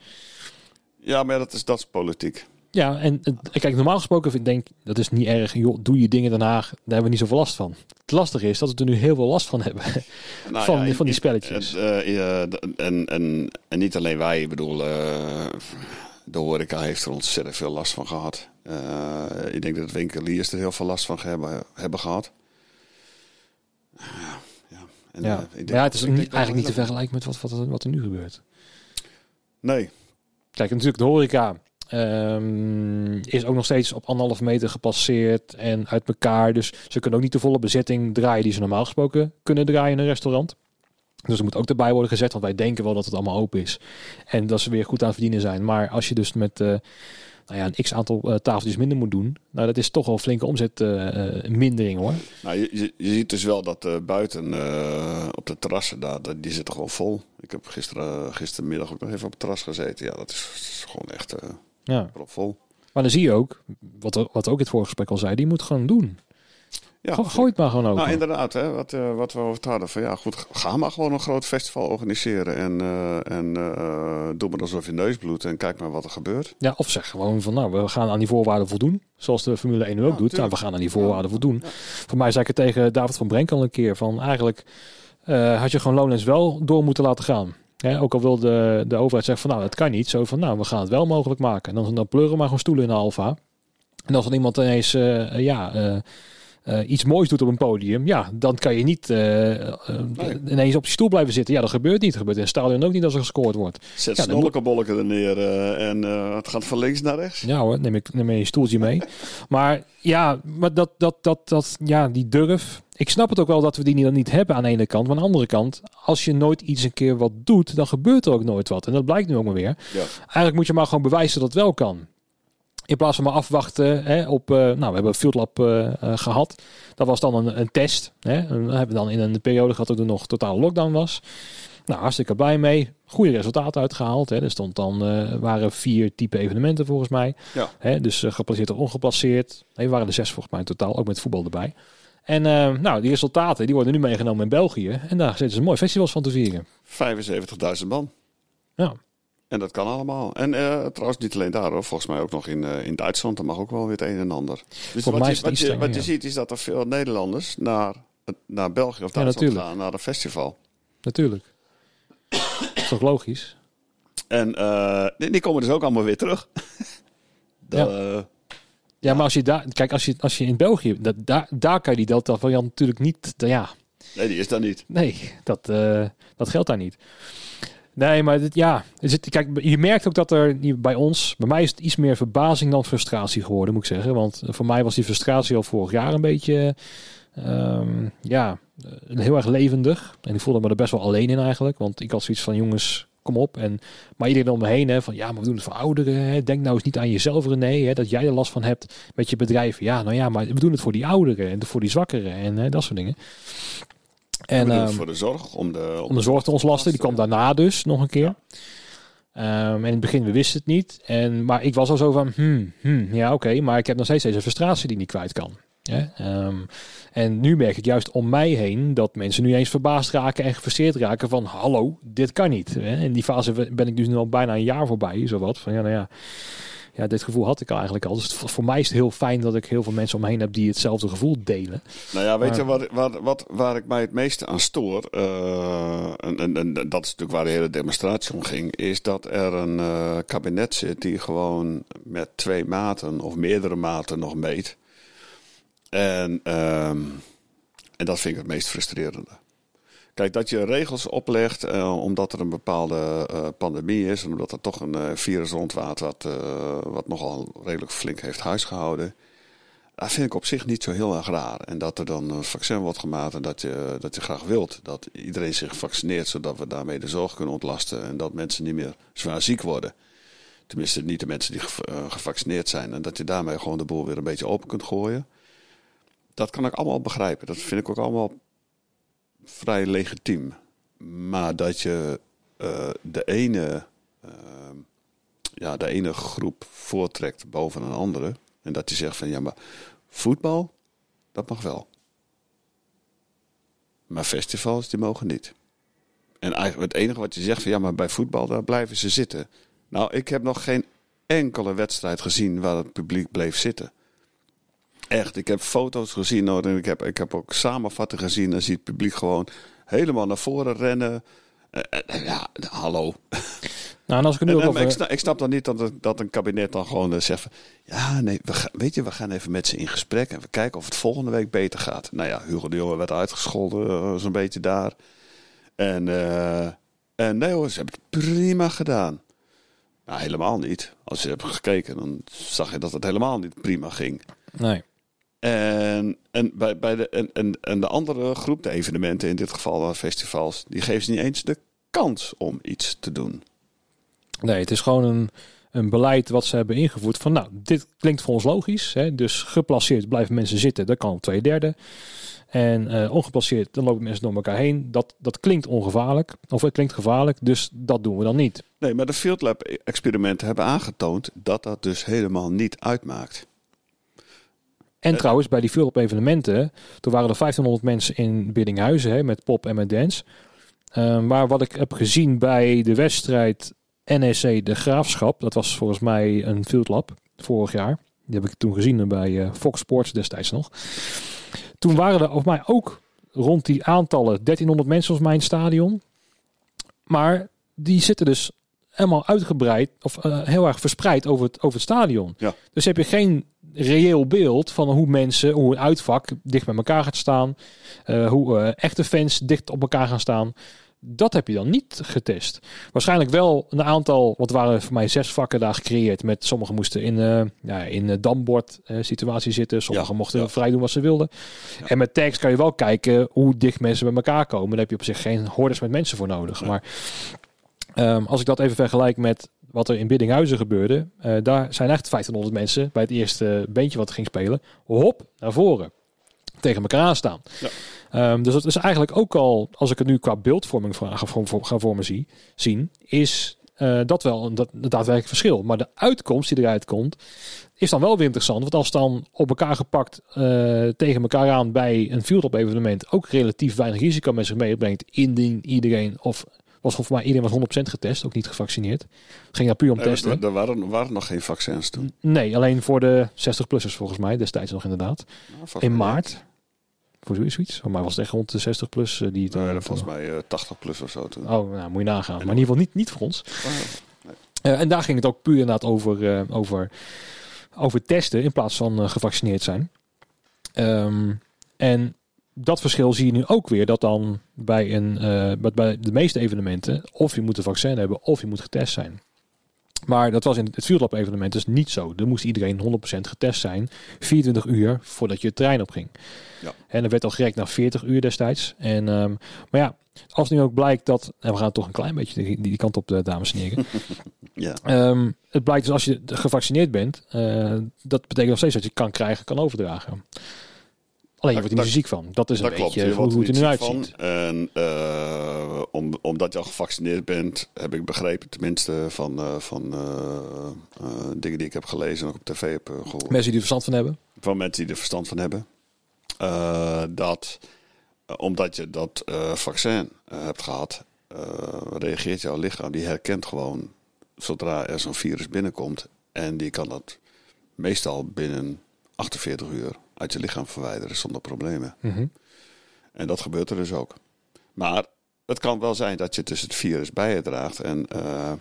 Ja, maar dat is, dat is politiek. Ja, en kijk, normaal gesproken vind ik, denk dat is niet erg. Joh, doe je dingen daarna, daar hebben we niet zoveel last van. Het lastige is dat we er nu heel veel last van hebben. (laughs) Nou Van- ja, van die spelletjes. En, eh, en, en, en niet alleen wij, ik bedoel, eh, de horeca heeft er ontzettend veel last van gehad. Eh, ik denk dat winkeliers er heel veel last van hebben, hebben gehad. Ja, ja. En, Ja, eh, ik denk- maar ja het is ik niet, eigenlijk niet te vergelijken met wat, wat, wat er nu gebeurt. Nee, Kijk, natuurlijk de horeca ehm, is ook nog steeds op anderhalf meter gepasseerd en uit elkaar. Dus ze kunnen ook niet de volle bezetting draaien die ze normaal gesproken kunnen draaien in een restaurant. Dus er moet ook erbij worden gezet, want wij denken wel dat het allemaal open is. En dat ze weer goed aan het verdienen zijn. Maar als je dus met eh, nou ja, een x aantal eh, tafeltjes minder moet doen, nou dat is toch wel een flinke omzetmindering hoor. nou, je, je, ziet dus wel dat eh, buiten eh, op de terrassen, daar, die zitten gewoon vol. Ik heb gisteren, gistermiddag ook nog even op het terras gezeten. Ja, dat is gewoon echt Ja. vol. Maar dan zie je ook, wat, wat ook het vorige gesprek al zei, die moet gewoon doen. Ja, Go- Gooi het maar gewoon open. Nou, inderdaad, hè, wat, eh, wat we over het hadden. Van ja, goed, ga maar gewoon een groot festival organiseren. En, eh, en eh, doe maar alsof je neus bloedt en kijk maar wat er gebeurt. Ja, of zeg gewoon van nou, we gaan aan die voorwaarden voldoen. Zoals de Formule 1 nu ook Ja, doet. Nou, we gaan aan die voorwaarden Ja, voldoen. Voor mij zei ik het tegen David van Brenk al een keer. Van eigenlijk had je gewoon Lowlands wel door moeten laten gaan. Hè, ook al wil de, de overheid zeggen van nou, dat kan niet. Zo van nou, we gaan het wel mogelijk maken. En dan, dan pleuren maar gewoon stoelen in de Alfa. En als dan iemand ineens ja, eh, iets moois doet op een podium, ja, dan kan je niet eh, eh, Nee. ineens op die stoel blijven zitten. Ja, dat gebeurt niet. Dat gebeurt in het stadion ook niet als er gescoord wordt. Zet Ja, dan snollekebolleken er neer en het gaat van links naar rechts. Ja hoor, neem ik neem je stoeltje mee. (laughs) maar ja, maar dat, dat, dat, dat, ja, die durf. Ik snap het ook wel dat we die niet, niet hebben aan de ene kant. Maar aan de andere kant, als je nooit iets een keer wat doet, dan gebeurt er ook nooit wat. En dat blijkt nu ook maar weer. Ja. Eigenlijk moet je maar gewoon bewijzen dat het wel kan. In plaats van maar afwachten hè, op... eh, nou, we hebben een Field Lab eh, eh, gehad. Dat was dan een, een test. Hè. En we hebben dan in een periode gehad dat er nog totale lockdown was. Nou, hartstikke blij mee. Goede resultaten uitgehaald. Hè. Er stond dan, waren vier type evenementen volgens mij. Ja. Hè, dus geplaceerd of ongeplaceerd. Nee, er waren er zes volgens mij in totaal, ook met voetbal erbij. En nou, die resultaten die worden nu meegenomen in België. En daar zitten ze mooi festivals van te vieren. 75.000 man. Ja, En dat kan allemaal. En eh, trouwens niet alleen daar hoor. Volgens mij ook nog in, eh, in Duitsland. Dat mag ook wel weer het een en ander. Dus mij wat, is je, wat, je, wat je ja. ziet is dat er veel Nederlanders naar, naar België of Ja, Duitsland natuurlijk. gaan. Naar een festival. natuurlijk. is toch logisch? En eh, die, die komen dus ook allemaal weer terug. (laughs) Dat, Ja, maar als je daar, kijk, als je, als je in België, dat, daar, daar kan je die Delta variant natuurlijk niet, ja, Nee, die is daar niet. Nee, dat, dat geldt daar niet. Nee, maar dit, ja, kijk, je merkt ook dat er bij ons, bij mij is het iets meer verbazing dan frustratie geworden, moet ik zeggen. Want voor mij was die frustratie al vorig jaar een beetje, ehm, ja, eh, heel erg levendig. En ik voelde me er best wel alleen in eigenlijk. Want ik had zoiets van, jongens, kom op. En, maar iedereen om me heen, hè, van ja, maar we doen het voor ouderen. Hè. Denk nou eens niet aan jezelf, René, hè, dat jij er last van hebt met je bedrijf. Ja, nou ja, maar we doen het voor die ouderen en voor die zwakkeren en hè, dat soort dingen. En, um, voor de zorg, om de, om de zorg te ontlasten. Die kwam daarna dus nog een keer. Ja. Um, en in het begin, we wisten het niet. En, maar ik was al zo van, hmm, hmm ja oké, okay, maar ik heb nog steeds deze frustratie die ik niet kwijt kan. Ja? Um, en nu merk ik juist om mij heen dat mensen nu eens verbaasd raken en gefrustreerd raken van, hallo, dit kan niet. Hè? In die fase ben ik dus nu al bijna een jaar voorbij, zowat. Van ja, nou ja, ja, dit gevoel had ik eigenlijk al. Dus voor mij is het heel fijn dat ik heel veel mensen om me heen heb die hetzelfde gevoel delen. Nou ja, weet maar, je wat, wat, wat, waar ik mij het meeste aan stoor, uh, en, en, en, dat is natuurlijk waar de hele demonstratie om ging, is dat er een uh, kabinet zit die gewoon met twee maten of meerdere maten nog meet. En, um, en dat vind ik het meest frustrerende. Kijk, dat je regels oplegt uh, omdat er een bepaalde uh, pandemie is en omdat er toch een uh, virus rondwaart wat, wat nogal redelijk flink heeft huisgehouden. Dat vind ik op zich niet zo heel erg raar. En dat er dan een vaccin wordt gemaakt en dat je, dat je graag wilt dat iedereen zich vaccineert, zodat we daarmee de zorg kunnen ontlasten en dat mensen niet meer zwaar ziek worden. Tenminste, niet de mensen die gevaccineerd zijn. En dat je daarmee gewoon de boel weer een beetje open kunt gooien. Dat kan ik allemaal begrijpen. Dat vind ik ook allemaal vrij legitiem. Maar dat je uh, de ene, uh, ja, de ene groep voortrekt boven een andere. En dat je zegt van ja, maar voetbal, dat mag wel. Maar festivals, die mogen niet. En eigenlijk het enige wat je zegt van ja, maar bij voetbal, daar blijven ze zitten. Nou, ik heb nog geen enkele wedstrijd gezien waar het publiek bleef zitten. Echt, ik heb foto's gezien en ik heb, ik heb ook samenvattingen gezien. Dan ziet het publiek gewoon helemaal naar voren rennen. Uh, uh, ja, hallo. Nou, en als ik, nu en, over... ik, snap, ik, snap, dan niet dat, dat een kabinet dan gewoon uh, zegt... Ja, nee, we gaan, weet je, we gaan even met ze in gesprek... en we kijken of het volgende week beter gaat. Nou ja, Hugo de Jonge werd uitgescholden, zo'n beetje daar. En, en nee hoor, ze hebben het prima gedaan. Nou, helemaal niet. Als je hebt gekeken, dan zag je dat het helemaal niet prima ging. Nee. En, en, bij, bij de, en, en, en de andere groep, de evenementen, in dit geval festivals, die geven ze niet eens de kans om iets te doen. Nee, het is gewoon een, een beleid wat ze hebben ingevoerd van, nou, dit klinkt voor ons logisch. Hè, dus geplaceerd blijven mensen zitten, dat kan twee derde. En uh, ongeplaceerd, dan lopen mensen door elkaar heen. Dat, dat klinkt ongevaarlijk, of het klinkt gevaarlijk, dus dat doen we dan niet. Nee, maar de Field Lab experimenten hebben aangetoond dat dat dus helemaal niet uitmaakt. En uh, trouwens, bij die veel op evenementen, toen waren er 1500 mensen in Biddinghuizen hè, met pop en met dance. Uh, maar wat ik heb gezien bij de wedstrijd NEC De Graafschap, dat was volgens mij een Field Lab vorig jaar. Die heb ik toen gezien bij uh, Fox Sports destijds nog. Toen waren er volgens mij ook rond die aantallen 1300 mensen als mijn stadion. Maar die zitten dus helemaal uitgebreid of uh, heel erg verspreid over het, over het stadion. Ja. Dus heb je geen reëel beeld van hoe mensen, hoe een uitvak dicht bij elkaar gaat staan. Uh, hoe uh, echte fans dicht op elkaar gaan staan. Dat heb je dan niet getest. Waarschijnlijk wel een aantal, wat waren voor mij zes vakken daar gecreëerd. Met sommigen moesten in, uh, ja, in de dambord situatie zitten. Sommigen ja, mochten ja. vrij doen wat ze wilden. Ja. En met tags kan je wel kijken hoe dicht mensen bij elkaar komen. Daar heb je op zich geen hordes met mensen voor nodig. Maar um, als ik dat even vergelijk met wat er in Biddinghuizen gebeurde. Uh, daar zijn echt 1500 mensen bij het eerste beentje wat ging spelen. Hop, naar voren. Tegen elkaar aanstaan. Ja. Um, dus dat is eigenlijk ook al, als ik het nu qua beeldvorming ga ga voor me zie, zien, is uh, dat wel een, dat, een daadwerkelijk verschil. Maar de uitkomst die eruit komt, is dan wel weer interessant. Want als dan op elkaar gepakt uh, tegen elkaar aan bij een field-up evenement ook relatief weinig risico met zich meebrengt, indien iedereen of was voor mij iedereen was 100% getest, ook niet gevaccineerd. Ging daar puur om nee, testen. Er, er waren, waren, nog geen vaccins toen. Nee, alleen voor de 60-plussers volgens mij, destijds nog inderdaad. Nou, in maart. Voor zoiets. Voor mij was het echt rond de 60 plus uh, die het. Nee, volgens mij uh, 80 plus of zo toen. Oh, nou moet je nagaan. Maar in ieder geval niet, niet voor ons. Oh, nee. uh, en daar ging het ook puur inderdaad over, uh, over, over testen in plaats van gevaccineerd zijn. Um, en dat verschil zie je nu ook weer. Dat dan bij, een, uh, bij de meeste evenementen of je moet een vaccin hebben of je moet getest zijn. Maar dat was in het Field evenement dus niet zo. Er moest iedereen 100% getest zijn. 24 uur voordat je het trein opging. Ja. En er werd al gerekt naar 40 uur destijds. En, um, maar ja, als nu ook blijkt dat... En we gaan toch een klein beetje die, die kant op, de dames en heren. (laughs) ja. Um, het blijkt dus als je gevaccineerd bent... Uh, dat betekent nog steeds dat je kan krijgen, kan overdragen. Alleen je wordt er niet ziek van. Dat is een beetje hoe, hoe het er nu uitziet. Van. En uh, om, omdat je al gevaccineerd bent, heb ik begrepen, tenminste van, uh, van uh, dingen die ik heb gelezen en ook op tv heb gehoord. Mensen die er verstand van hebben? Van mensen die er verstand van hebben. dat omdat je dat vaccin hebt gehad, reageert jouw lichaam, die herkent gewoon zodra er zo'n virus binnenkomt. En die kan dat meestal binnen 48 uur uit je lichaam verwijderen zonder problemen. Mhm. En dat gebeurt er dus ook. Maar het kan wel zijn dat je dus het virus bij je draagt en uh,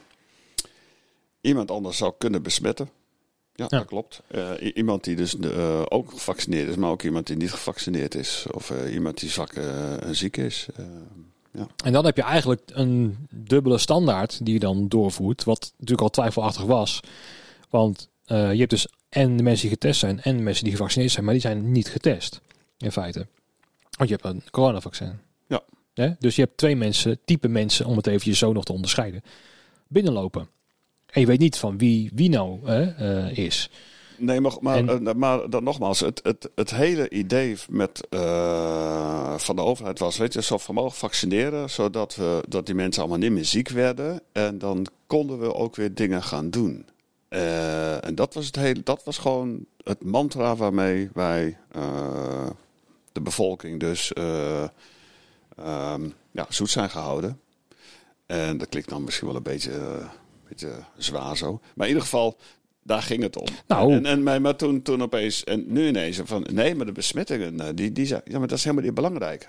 iemand anders zou kunnen besmetten. Ja, dat klopt. Uh, iemand die dus uh, ook gevaccineerd is, maar ook iemand die niet gevaccineerd is. Of iemand die zwak en ziek is. ja. En dan heb je eigenlijk een dubbele standaard die je dan doorvoert. Wat natuurlijk al twijfelachtig was. Want je hebt dus en de mensen die getest zijn en de mensen die gevaccineerd zijn, maar die zijn niet getest. In feite. Want je hebt een coronavaccin. Ja. ja? Dus je hebt twee mensen, type mensen, om het eventjes zo nog te onderscheiden, binnenlopen. En je weet niet van wie, wie nou uh, is. Nee, maar, maar, en, uh, maar dan nogmaals, het, het, het hele idee met, uh, van de overheid was, weet je, zo vermogen vaccineren, zodat we, dat die mensen allemaal niet meer ziek werden. En dan konden we ook weer dingen gaan doen. Uh, en dat was, het hele, dat was gewoon het mantra waarmee wij uh, de bevolking dus uh, um, ja, zoet zijn gehouden. En dat klinkt dan misschien wel een beetje, een beetje zwaar zo. Maar in ieder geval, daar ging het om. Nou. En, en, maar toen, toen opeens, en nu ineens, van nee, maar de besmettingen, die, die zijn, ja, maar dat is helemaal niet belangrijk.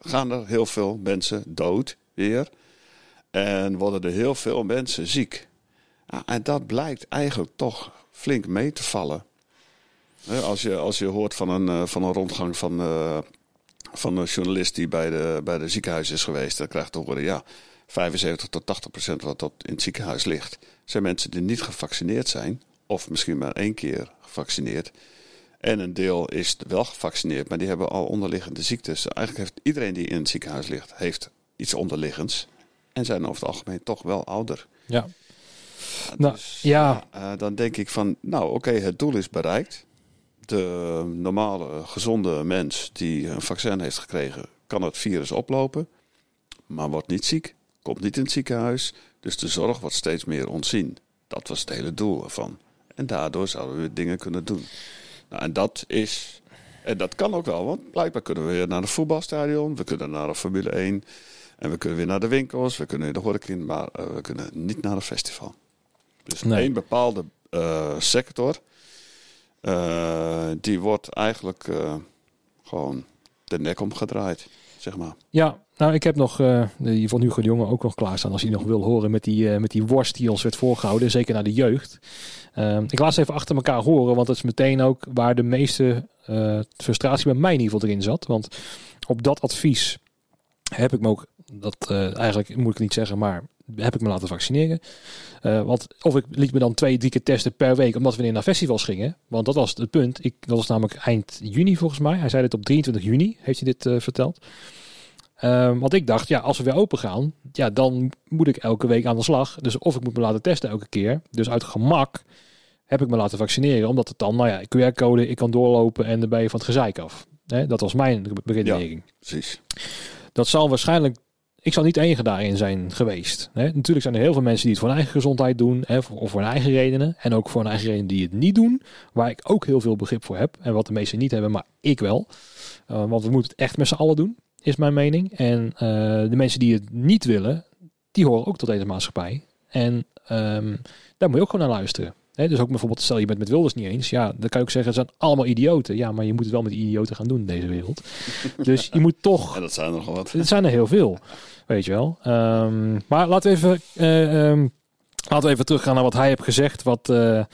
Gaan er heel veel mensen dood weer? En worden er heel veel mensen ziek? En dat blijkt eigenlijk toch flink mee te vallen. Als je, als je hoort van een, eh, van een rondgang van, uh, van een journalist die bij de, bij de ziekenhuis is geweest, dan krijgt te horen, ja, 75 tot 80 procent wat dat in het ziekenhuis ligt, zijn mensen die niet gevaccineerd zijn, of misschien maar één keer gevaccineerd. En een deel is wel gevaccineerd, maar die hebben al onderliggende ziektes. Eigenlijk heeft iedereen die in het ziekenhuis ligt, heeft iets onderliggends. En zijn over het algemeen toch wel ouder. Ja. Nou, dus, ja. Uh, dan denk ik van, nou oké, het doel is bereikt. De normale, gezonde mens die een vaccin heeft gekregen, kan het virus oplopen, maar wordt niet ziek, komt niet in het ziekenhuis. Dus de zorg wordt steeds meer ontzien. Dat was het hele doel ervan. En daardoor zouden we dingen kunnen doen. Nou, en dat is. En dat kan ook wel, want blijkbaar kunnen we weer naar een voetbalstadion, we kunnen naar een Formule 1 en we kunnen weer naar de winkels, we kunnen in de horeca, maar uh, we kunnen niet naar een festival. Dus nee. één bepaalde uh, sector, uh, die wordt eigenlijk uh, gewoon de nek omgedraaid, zeg maar. Ja, nou ik heb nog die van Hugo de Jonge ook nog klaarstaan als hij nog wil horen met die, met die worst die ons werd voorgehouden, zeker naar de jeugd. Ik laat ze even achter elkaar horen, want dat is meteen ook waar de meeste frustratie bij mij in ieder geval erin zat. Want op dat advies heb ik me ook, dat eigenlijk moet ik niet zeggen, maar heb ik me laten vaccineren. Uh, want of ik liet me dan twee, drie keer testen per week, omdat we weer naar festivals gingen. Want dat was het punt. Ik, dat was namelijk eind juni volgens mij. Hij zei dit op 23 juni, heeft hij dit uh, verteld. Uh, want ik dacht, ja, als we weer open gaan, ja, dan moet ik elke week aan de slag. Dus of ik moet me laten testen elke keer. Dus uit gemak heb ik me laten vaccineren. Omdat het dan, nou ja, QR-code, ik kan doorlopen en dan ben je van het gezeik af. Dat was mijn beredenering. Ja, precies. Dat zal waarschijnlijk ik zal niet enige daarin zijn geweest. Hè. Natuurlijk zijn er heel veel mensen die het voor hun eigen gezondheid doen, hè, of voor hun eigen redenen. En ook voor hun eigen redenen die het niet doen, waar ik ook heel veel begrip voor heb. En wat de meesten niet hebben, maar ik wel. Uh, want we moeten het echt met z'n allen doen, is mijn mening. En uh, de mensen die het niet willen, die horen ook tot deze maatschappij. En um, daar moet je ook gewoon naar luisteren dus ook bijvoorbeeld, stel je bent met Wilders niet eens. Ja, dan kan je ook zeggen, het zijn allemaal idioten. Ja, maar je moet het wel met idioten gaan doen in deze wereld. dus je moet toch... (laughs) Ja, dat zijn er nog wat. Het zijn er heel veel, weet je wel. Um, maar laten we even... Uh, um, laten we even teruggaan naar wat hij heeft gezegd. Wat... Uh,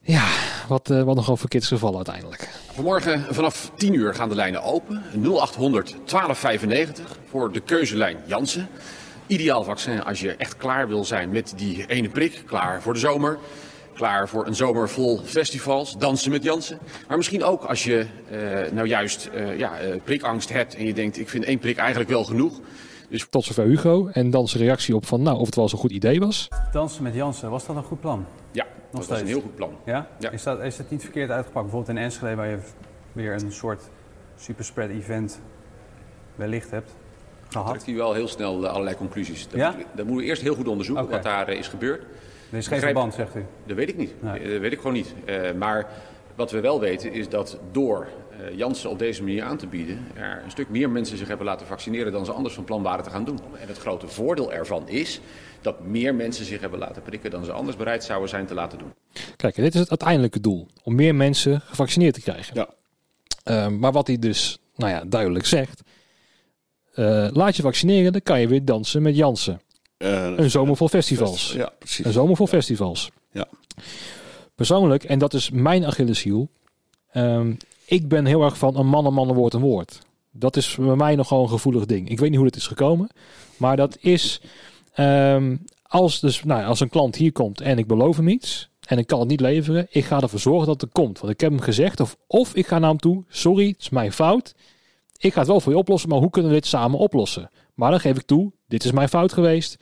Ja, wat, uh, wat nogal voor kids gevallen uiteindelijk. Vanmorgen vanaf 10 uur gaan de lijnen open. 0800 1295 voor de keuzelijn Jansen. Ideaal vaccin als je echt klaar wil zijn met die ene prik. Klaar voor de zomer. Klaar voor een zomer vol festivals, dansen met Jansen. Maar misschien ook als je uh, nou juist uh, ja, prikangst hebt en je denkt ik vind één prik eigenlijk wel genoeg. Dus... Tot zover Hugo. En dan zijn reactie op van nou, of het wel zo'n goed idee was. Dansen met Jansen, was dat een goed plan? Ja, Nog dat steeds. was een heel goed plan. Ja? ja? Is, dat, is het niet verkeerd uitgepakt? Bijvoorbeeld in Enschede waar je weer een soort superspread event wellicht hebt gehad? trekt hij wel heel snel allerlei conclusies. Dat, ja? moet, dat moeten we eerst heel goed onderzoeken okay. wat daar uh, is gebeurd. Er is geen verband, zegt u? Dat weet ik niet. Nee. Dat weet ik gewoon niet. Uh, maar wat we wel weten is dat door uh, Janssen op deze manier aan te bieden... er een stuk meer mensen zich hebben laten vaccineren dan ze anders van plan waren te gaan doen. En het grote voordeel ervan is dat meer mensen zich hebben laten prikken dan ze anders bereid zouden zijn te laten doen. Kijk, dit is het uiteindelijke doel. Om meer mensen gevaccineerd te krijgen. Ja. Uh, maar wat hij dus nou ja, duidelijk zegt... Uh, laat je vaccineren, dan kan je weer dansen met Jansen. Een zomer vol festivals. Ja, precies. Een zomer vol festivals. Ja. Persoonlijk, en dat is mijn Achilleshiel... Um, ik ben heel erg van een man, een man, een woord, een woord. Dat is bij mij nogal een gevoelig ding. Ik weet niet hoe het is gekomen. Maar dat is... Um, als, dus, nou, als een klant hier komt en ik beloof hem iets... en ik kan het niet leveren... ik ga ervoor zorgen dat het komt. Want ik heb hem gezegd... of, of ik ga naar hem toe... sorry, het is mijn fout... ik ga het wel voor je oplossen... maar hoe kunnen we dit samen oplossen? Maar dan geef ik toe... dit is mijn fout geweest...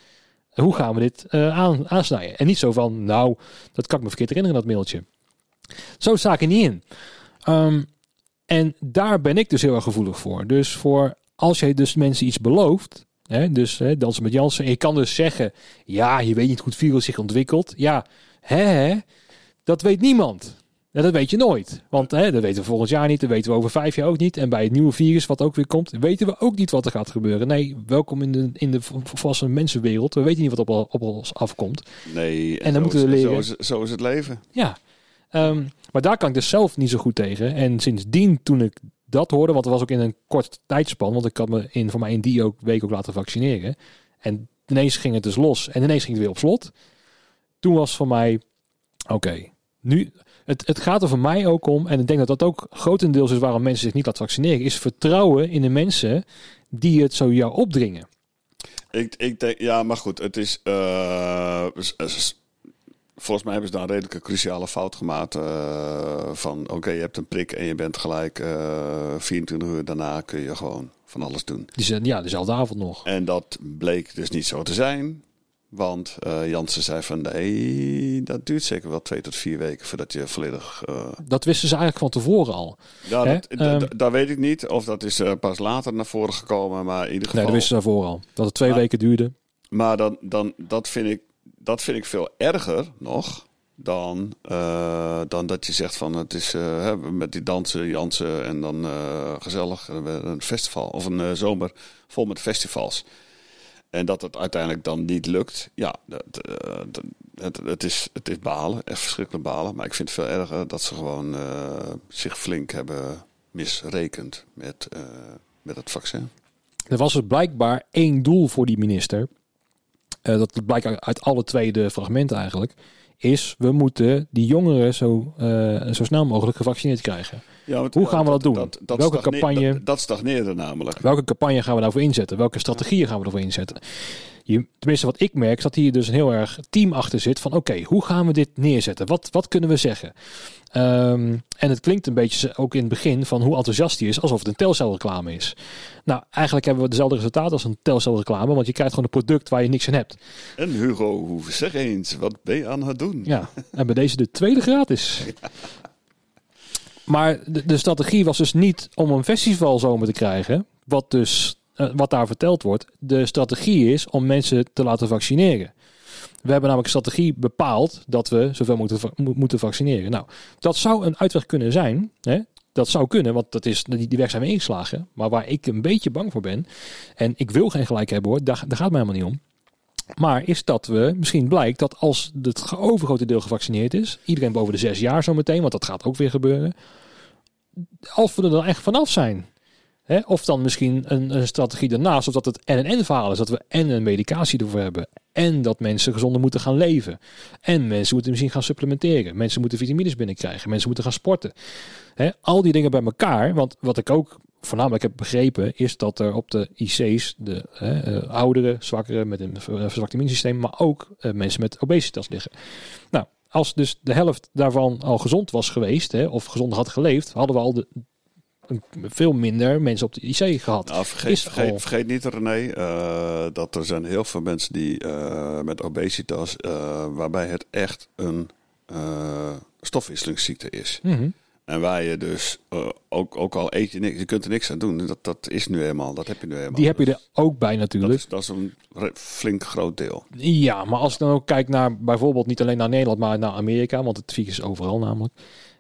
Hoe gaan we dit uh, aan, aansnijden? En niet zo van, nou, dat kan ik me verkeerd herinneren, dat mailtje. Zo sta ik niet in. Um, en daar ben ik dus heel erg gevoelig voor. Dus voor als jij dus mensen iets belooft, hè, dus hè, dansen met Jansen, en je kan dus zeggen, ja, je weet niet hoe het virus zich ontwikkelt. Ja, hè, dat weet niemand. Ja, dat weet je nooit. Want hè, dat weten we volgend jaar niet, dat weten we over vijf jaar ook niet. En bij het nieuwe virus, wat ook weer komt, weten we ook niet wat er gaat gebeuren. Nee, welkom in de, in de volwassen mensenwereld. We weten niet wat op, op ons afkomt. Nee, en, en dan moeten we leren. Zo is, zo is het leven. Ja, Um, maar daar kan ik dus zelf niet zo goed tegen. En sindsdien, toen ik dat hoorde, want het was ook in een kort tijdspan, want ik had me in, voor mij in die ook, week ook laten vaccineren. En ineens ging het dus los en ineens ging het weer op slot. Toen was voor mij, oké, nu, het, het gaat er voor mij ook om, en ik denk dat dat ook grotendeels is waarom mensen zich niet laten vaccineren, is vertrouwen in de mensen die het zo jou opdringen. Ik, ik denk, ja, maar goed, het is. Uh, volgens mij hebben ze daar een redelijke cruciale fout gemaakt. Uh, van oké, je hebt een prik en je bent gelijk uh, 24 uur daarna kun je gewoon van alles doen. Die ja, dezelfde avond nog. En dat bleek dus niet zo te zijn. Want uh, Jansen zei van nee, dat duurt zeker wel twee tot vier weken voordat je volledig. Uh... Dat wisten ze eigenlijk van tevoren al. Ja, dat, um, dat, weet ik niet. Of dat is uh, pas later naar voren gekomen. Maar in ieder geval. Nee, dat wisten ze daarvoor al. Dat het twee maar, weken duurde. Maar dan, dan, dat vind ik dat vind ik veel erger nog dan, dan dat je zegt van het is met die dansen, Jansen en dan gezellig een festival of een zomer vol met festivals. En dat het uiteindelijk dan niet lukt. Ja, dat, het, het, is, het is balen, echt verschrikkelijk balen. Maar ik vind het veel erger dat ze gewoon zich flink hebben misrekend met, met het vaccin. Er was dus blijkbaar één doel voor die minister. Dat blijkt uit alle twee de fragmenten eigenlijk, is we moeten die jongeren zo, zo snel mogelijk gevaccineerd krijgen. Ja, want, Hoe gaan we dat, doen? Dat, dat welke campagne? Dat, dat stagneerde namelijk. Welke campagne gaan we daarvoor inzetten? Welke strategieën gaan we ervoor inzetten? Je, tenminste, wat ik merk, is dat hier dus een heel erg team achter zit van oké, hoe gaan we dit neerzetten? Wat, wat kunnen we zeggen? Um, en het klinkt een beetje ook in het begin van hoe enthousiast hij is, alsof het een telcelreclame is. Nou, eigenlijk hebben we dezelfde resultaat als een telcelreclame, want je krijgt gewoon een product waar je niks aan hebt. En Hugo, zeg eens, wat ben je aan het doen? Ja, en bij deze de tweede gratis. (laughs) Ja. Maar de, de, strategie was dus niet om een festival zomer te krijgen, wat dus uh, wat daar verteld wordt. De strategie is om mensen te laten vaccineren. We hebben namelijk een strategie bepaald dat we zoveel moeten, moeten vaccineren. Nou, dat zou een uitweg kunnen zijn. Hè? Dat zou kunnen, want dat is, die, die weg zijn we ingeslagen. Maar waar ik een beetje bang voor ben, en ik wil geen gelijk hebben hoor, daar, daar gaat het mij helemaal niet om. Maar is dat we misschien blijkt dat als het overgrote deel gevaccineerd is, iedereen boven de zes jaar zo meteen, want dat gaat ook weer gebeuren. Als we er dan echt vanaf zijn, Hè? Of dan misschien een, een strategie daarnaast, of dat het en en verhaal is. Dat we en een medicatie ervoor hebben. En dat mensen gezonder moeten gaan leven. En mensen moeten misschien gaan supplementeren. Mensen moeten vitamines binnenkrijgen. Mensen moeten gaan sporten. Hè? Al die dingen bij elkaar. Want wat ik ook voornamelijk heb begrepen, is dat er op de IC's de hè, eh, ouderen, zwakkeren met een ver- verzwakt immuunsysteem, maar ook eh, mensen met obesitas liggen. Nou, als dus de helft daarvan al gezond was geweest, hè, of gezond had geleefd, hadden we al de, een- veel minder mensen op de IC gehad. Nou, vergeet, er vergeet, niet, René, eh, dat er zijn heel veel mensen die eh, met obesitas, eh, waarbij het echt een eh, stofwisselingsziekte is. Mhm. En waar je dus, eh, ook, ook al eet je niks, je kunt er niks aan doen. Dat, dat is nu eenmaal, dat heb je nu eenmaal. Die heb je er ook bij dat natuurlijk. is, dat is een flink groot deel. Ja, maar als ik dan ook kijk naar bijvoorbeeld niet alleen naar Nederland, maar naar Amerika, want het virus is overal namelijk.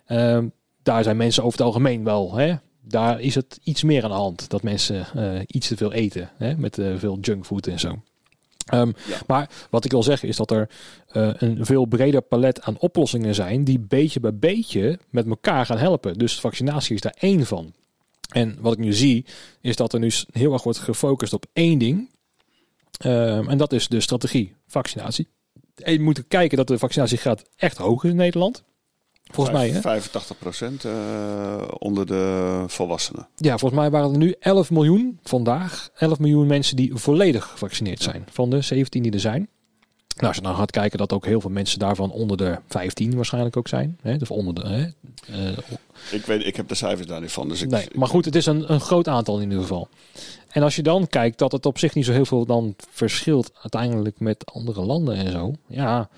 Ehm, daar zijn mensen over het algemeen wel. Hè? Daar is het iets meer aan de hand dat mensen eh, iets te veel eten, hè? met eh, veel junkfood en zo. Ehm, Ja. Maar wat ik wil zeggen is dat er eh, een veel breder palet aan oplossingen zijn die beetje bij beetje met elkaar gaan helpen. Dus vaccinatie is daar één van. En wat ik nu zie is dat er nu heel erg wordt gefocust op één ding. Ehm, en dat is de strategie vaccinatie. En je moet kijken dat de vaccinatiegraad echt hoog is in Nederland. Volgens mij, hè? 85 procent eh, onder de volwassenen. Ja, volgens mij waren er nu 11 miljoen vandaag. 11 miljoen mensen die volledig gevaccineerd zijn. Van de 17 die er zijn. Nou, als je dan gaat kijken dat ook heel veel mensen daarvan onder de 15 waarschijnlijk ook zijn. Hè? Of onder de. Hè? Eh, Ik, weet, ik heb de cijfers daar niet van. Dus ik, nee, maar goed, het is een, een groot aantal in ieder geval. En als je dan kijkt dat het op zich niet zo heel veel dan verschilt uiteindelijk met andere landen en zo. Ja,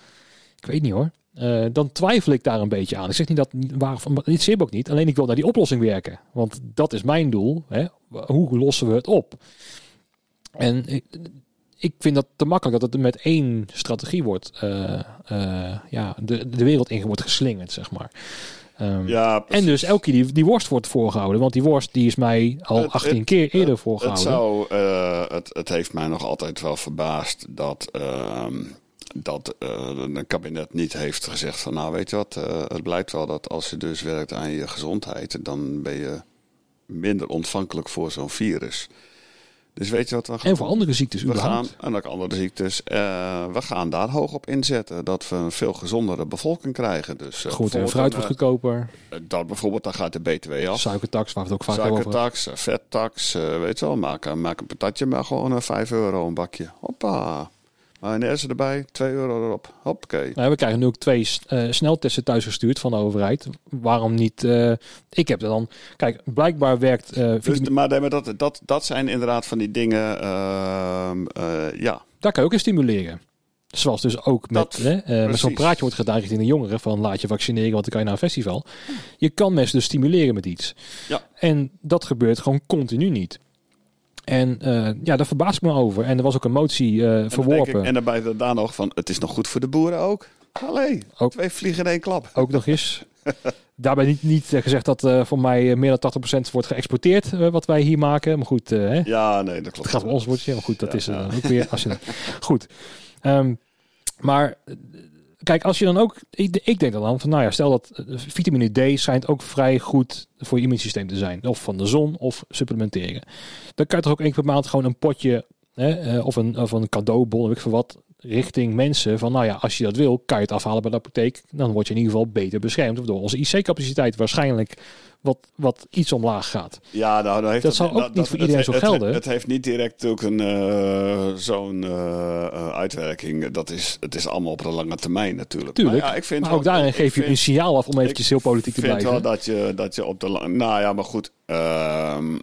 ik weet niet hoor. Eh, dan twijfel ik daar een beetje aan. Ik zeg niet dat waarvan, maar dit zie ook niet. Alleen ik wil naar die oplossing werken. Want dat is mijn doel. Hè? Hoe lossen we het op? En ik, ik vind dat te makkelijk dat het met één strategie wordt. eh, eh, ja, de, de wereld in wordt geslingerd, zeg maar. Ehm, ja, en dus elke keer die, die worst wordt voorgehouden. Want die worst die is mij al Het- 18 het- keer eerder Het, voorgehouden. zou, eh, het, het heeft mij nog altijd wel verbaasd dat, ehm, dat eh, een kabinet niet heeft gezegd van nou weet je wat, eh, het blijkt wel dat als je dus werkt aan je gezondheid, dan ben je minder ontvankelijk voor zo'n virus. Dus weet je wat we gaan En voor andere ziektes We gaan, en ook andere ziektes, eh, we gaan daar hoog op inzetten. Dat we een veel gezondere bevolking krijgen. Dus, Groente en fruit wordt goedkoper. dat bijvoorbeeld, dan gaat de BTW af. Suikertax, waar we het ook vaak over. Suikertax, vettax, weet je wel. Maak, maak een patatje maar gewoon eh, 5 euro een bakje. Hoppa. Mayonaise erbij, 2 euro erop. Hoppakee. Nou, we krijgen nu ook twee eh, sneltesten thuisgestuurd van de overheid. Waarom niet? eh, ik heb er dan. Kijk, blijkbaar werkt. eh Dus, maar nee, maar dat, dat, dat zijn inderdaad van die dingen, ehm, eh, ja. daar kan je ook in stimuleren. Zoals dus ook met, Dat, hè, met zo'n praatje wordt gedaan richting de jongeren van laat je vaccineren, want dan kan je naar een festival. Je kan mensen dus stimuleren met iets. Ja. En dat gebeurt gewoon continu niet. En eh, ja, daar verbaas ik me over. En er was ook een motie eh, En verworpen. ik, en daarbij daar nog van, het is nog goed voor de boeren ook. Allee, Ook. twee vliegen in één klap. Ook nog eens. (laughs) Daarbij niet, niet eh, gezegd dat eh, voor mij meer dan 80% wordt geëxporteerd wat wij hier maken. Maar goed, hè, Ja, nee, dat klopt. het gaat om ons woordje. Maar goed, dat Ja, is ja. ook weer... (laughs) Als je, goed. Ehm, maar kijk, als je dan ook... Ik, denk dan van, nou ja, stel dat eh, vitamine D schijnt ook vrij goed voor je immuunsysteem te zijn. Of van de zon of supplementeren. Dan kan je toch ook één keer per maand gewoon een potje... Hè, eh, of, een, of een cadeaubon, weet ik veel wat richting mensen van, nou ja, als je dat wil, kan je het afhalen bij de apotheek. Dan word je in ieder geval beter beschermd. Waardoor onze IC-capaciteit waarschijnlijk wat, wat iets omlaag gaat. Ja, nou, dan heeft Dat zal ook niet voor iedereen zo gelden. Het, het heeft niet direct ook een eh, zo'n eh, eh, uitwerking. Dat is, het is allemaal op de lange termijn natuurlijk. Tuurlijk. Maar, ja, ik vind Maar ook daarin ik geef je een signaal af om eventjes heel politiek te Ik vind blijven. wel dat je, dat je op de lange... Nou ja, maar goed. ehm,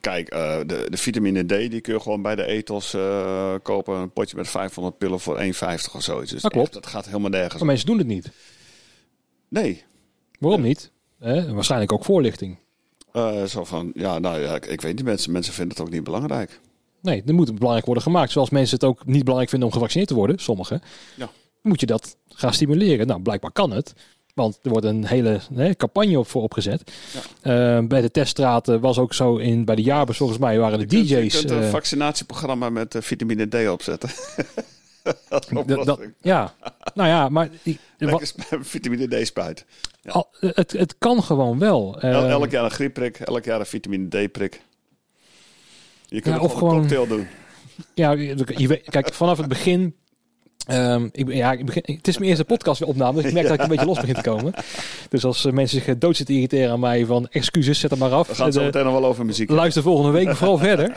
kijk, eh, de, de vitamine D die kun je gewoon bij de ethos eh, kopen. Een potje met 500 pillen voor 1,50 of zoiets. Dus Dat klopt. echt, dat gaat helemaal nergens Maar mensen doen het niet. Nee. Waarom niet? Eh, waarschijnlijk ook voorlichting. Eh, zo van, ja, nou ja, ik, ik weet niet. Mensen, mensen vinden het ook niet belangrijk. Nee, er moet belangrijk worden gemaakt. Zoals mensen het ook niet belangrijk vinden om gevaccineerd te worden, sommigen. Ja. Moet je dat gaan stimuleren? Nou, blijkbaar kan het. Want er wordt een hele hè, campagne op voor opgezet. Eh, bij de teststraten was ook zo in bij de jaarbeurs volgens mij waren de DJ's. Je kunt een eh, vaccinatieprogramma met eh, vitamine D opzetten. (laughs) Dat dat- ja, nou ja, maar die, sp- (laughs) vitamine D spuit. Ja. al- het, het kan gewoon wel. El- Eh, elk jaar een griepprik, elk jaar een vitamine D prik. Je kunt Ja, of gewoon een cocktail doen. Ja, je, kijk, vanaf het begin. Ehm, ik, ja, ik begin, het is mijn eerste podcast weer opname, dus ik merk dat ik een beetje los begin te komen. Dus als eh, mensen zich dood zitten irriteren aan mij van excuses, zet hem maar af. We gaan het zo De- meteen nog wel over muziek. Luister volgende week (laughs) vooral verder.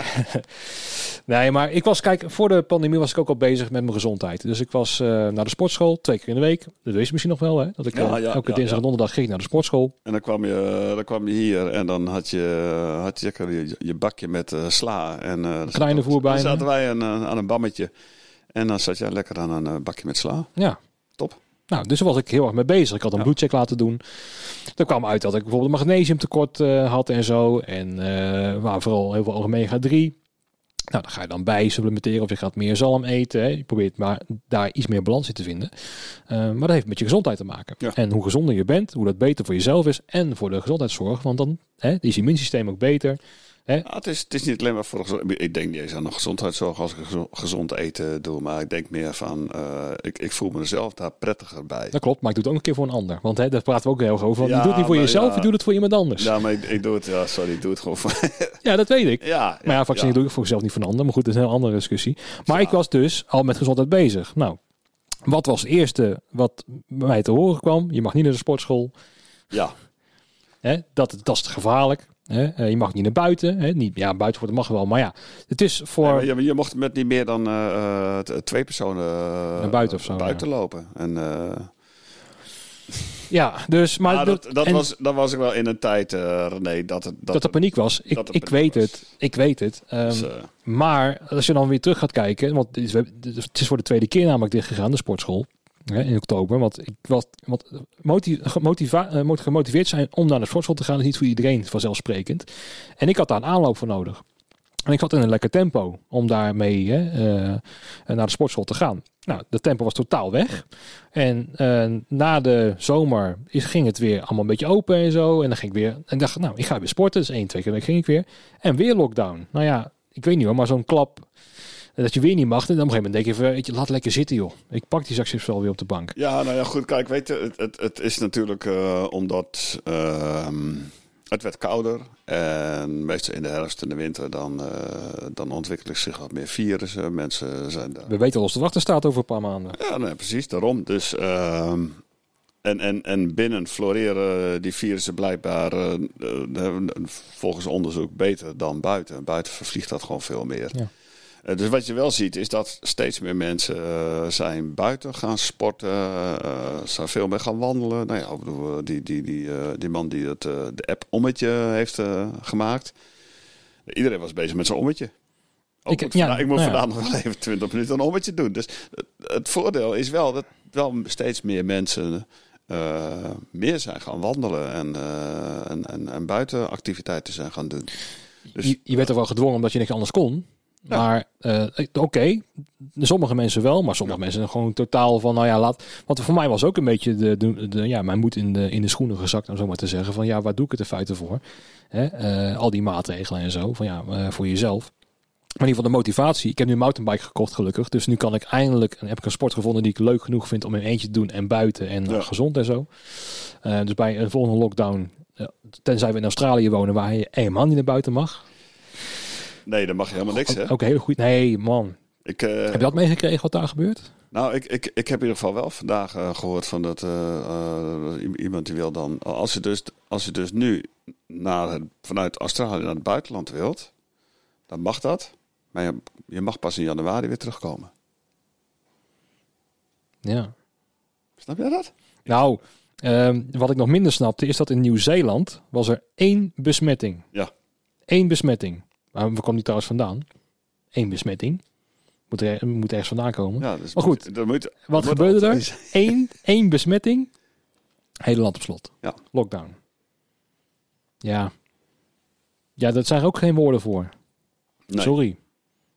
Nee, maar ik was, kijk, voor de pandemie was ik ook al bezig met mijn gezondheid. Dus ik was eh, naar de sportschool, twee keer in de week. Dat weet je misschien nog wel, hè? Dat ik Ja, eh, elke dinsdag en donderdag ging naar de sportschool. En dan kwam je, dan kwam je hier en dan had je, had je, je, je bakje met eh, sla. En, eh, dan Kleine zat- voer bijna. Dan zaten wij aan, eh, aan een bammetje. En dan zat jij lekker aan een eh, bakje met sla. Ja. Top. Nou, dus daar was ik heel erg mee bezig. Ik had een Ja. bloedcheck laten doen. Er kwam uit dat ik bijvoorbeeld een magnesiumtekort eh, had en zo. En eh maar vooral heel veel omega 3. Nou, dan ga je dan bij supplementeren of je gaat meer zalm eten. Hè. Je probeert maar daar iets meer balans in te vinden. Maar dat heeft met je gezondheid te maken. Ja. En hoe gezonder je bent, hoe dat beter voor jezelf is en voor de gezondheidszorg. Want dan hè, is je immuunsysteem ook beter. Ja, het, is, het is niet alleen maar voor gezond- Ik denk niet eens aan de gezondheidszorg als ik gezo- gezond eten doe. Maar ik denk meer van, eh, ik, ik voel mezelf daar prettiger bij. Dat klopt, maar ik doe het ook een keer voor een ander. Want hè, daar praten we ook heel erg over. Want Ja, je doet het niet voor jezelf, ja. je doet het voor iemand anders. Ja, Ja, maar ik, ik doe het, ja, sorry, ik doe het gewoon voor. (laughs) dat weet ik. ja, Maar ja, vaccin ja. doe ik voor mezelf niet voor een ander. Maar goed, dat is een heel andere discussie. Maar ik was dus al met gezondheid bezig. Nou, wat was het eerste wat bij mij te horen kwam? Je mag niet naar de sportschool. Ja, Hè? Dat, dat is gevaarlijk. Hè? Eh, Je mag niet naar buiten. Hè? Niet, ja, buiten voor mag wel. Maar ja, het is voor... Je, je mocht met niet meer dan eh, eh, twee personen Naar buiten of zo, buiten lopen. En, Ja, dus... Maar maar dat, dat, dat, en was, dat was ik wel in een tijd, René, dat het... dat er paniek was. Ik, dat ik weet was. het. Ik weet het. Ehm, eh, Maar als je dan weer terug gaat kijken, want het is, het is voor de tweede keer namelijk dicht gegaan, de sportschool. In oktober. Want ik was want eh, moet gemotiveerd zijn om naar de sportschool te gaan, is niet voor iedereen vanzelfsprekend. En ik had daar een aanloop voor nodig. En ik zat in een lekker tempo om daarmee hè, eh, naar de sportschool te gaan. Nou, de tempo was totaal weg. En eh, na de zomer is, ging het weer allemaal een beetje open en zo. En dan ging ik weer. En dacht, nou, ik ga weer sporten. Dus één, twee keer ging ik weer. En weer lockdown. Nou ja, ik weet niet hoor, maar zo'n klap. Dat je weer niet mag. En dan op een gegeven moment denk je, je, laat lekker zitten joh. Ik pak die zak chips wel weer op de bank. Ja, nou ja, goed. Kijk, weet je, het, het, het is natuurlijk eh, omdat ehm, het werd kouder. En meestal in de herfst en de winter dan, eh, dan ontwikkelen zich wat meer virussen. Mensen zijn daar. We weten al ons te wachten staat over een paar maanden. Ja, nee, precies, daarom. Dus, ehm, en, en, en binnen floreren die virussen blijkbaar eh, volgens onderzoek beter dan buiten. Buiten vervliegt dat gewoon veel meer. Ja. Eh, dus wat je wel ziet is dat steeds meer mensen eh, zijn buiten gaan sporten, eh, zijn veel meer gaan wandelen. Nou ja, ik bedoel, die, die, die, die man die het, de app Ommetje heeft gemaakt. Iedereen was bezig met zijn ommetje. Ook Ik- ik, ja, ik moet nou ja. vandaag nog wel even 20 minuten een ommetje doen. Dus het, voordeel is wel dat wel steeds meer mensen meer zijn gaan wandelen en, eh, en, en, en buitenactiviteiten zijn gaan doen. Dus- je, je werd er wel gedwongen omdat je niks anders kon. Ja. Maar eh, oké, sommige mensen wel, maar sommige mensen gewoon totaal van, nou ja, laat. Want voor mij was ook een beetje de, de, de- ja, mijn moed in de, in de schoenen gezakt, om zo maar te zeggen. Van ja, waar doe ik het in feite voor? Hè? eh, al die maatregelen en zo, van ja, eh, voor jezelf. Maar in ieder geval de motivatie. Ik heb nu een mountainbike gekocht, gelukkig. Dus nu kan ik eindelijk, en heb ik een sport gevonden die ik leuk genoeg vind om in eentje te doen en buiten en Ja. gezond en zo. Dus bij een volgende lockdown, tenzij we in Australië wonen, waar je helemaal niet naar buiten mag. Nee, dan mag je helemaal niks, hè? Ook, ook heel goed. Nee, man. Ik, eh, Heb je dat meegekregen wat daar gebeurt? Nou, ik, ik, ik heb in ieder geval wel vandaag eh, gehoord van dat eh, iemand die wil dan, als je dus, als je dus nu naar het, vanuit Australië naar het buitenland wilt, dan mag dat. Maar je, je mag pas in januari weer terugkomen. Ja. Snap jij dat? Nou, ehm, wat ik nog minder snapte is dat in Nieuw-Zeeland was er één besmetting. Ja. Eén besmetting. Maar waar kwam die trouwens vandaan? Eén besmetting. Moet, er, moet ergens vandaan komen. Ja, dus Maar goed, dan moet, Wat moet gebeurde er? (laughs) Eén, één besmetting. Hele land op slot. Ja. Lockdown. Ja. Ja, dat zijn er ook geen woorden voor. Nee. Sorry.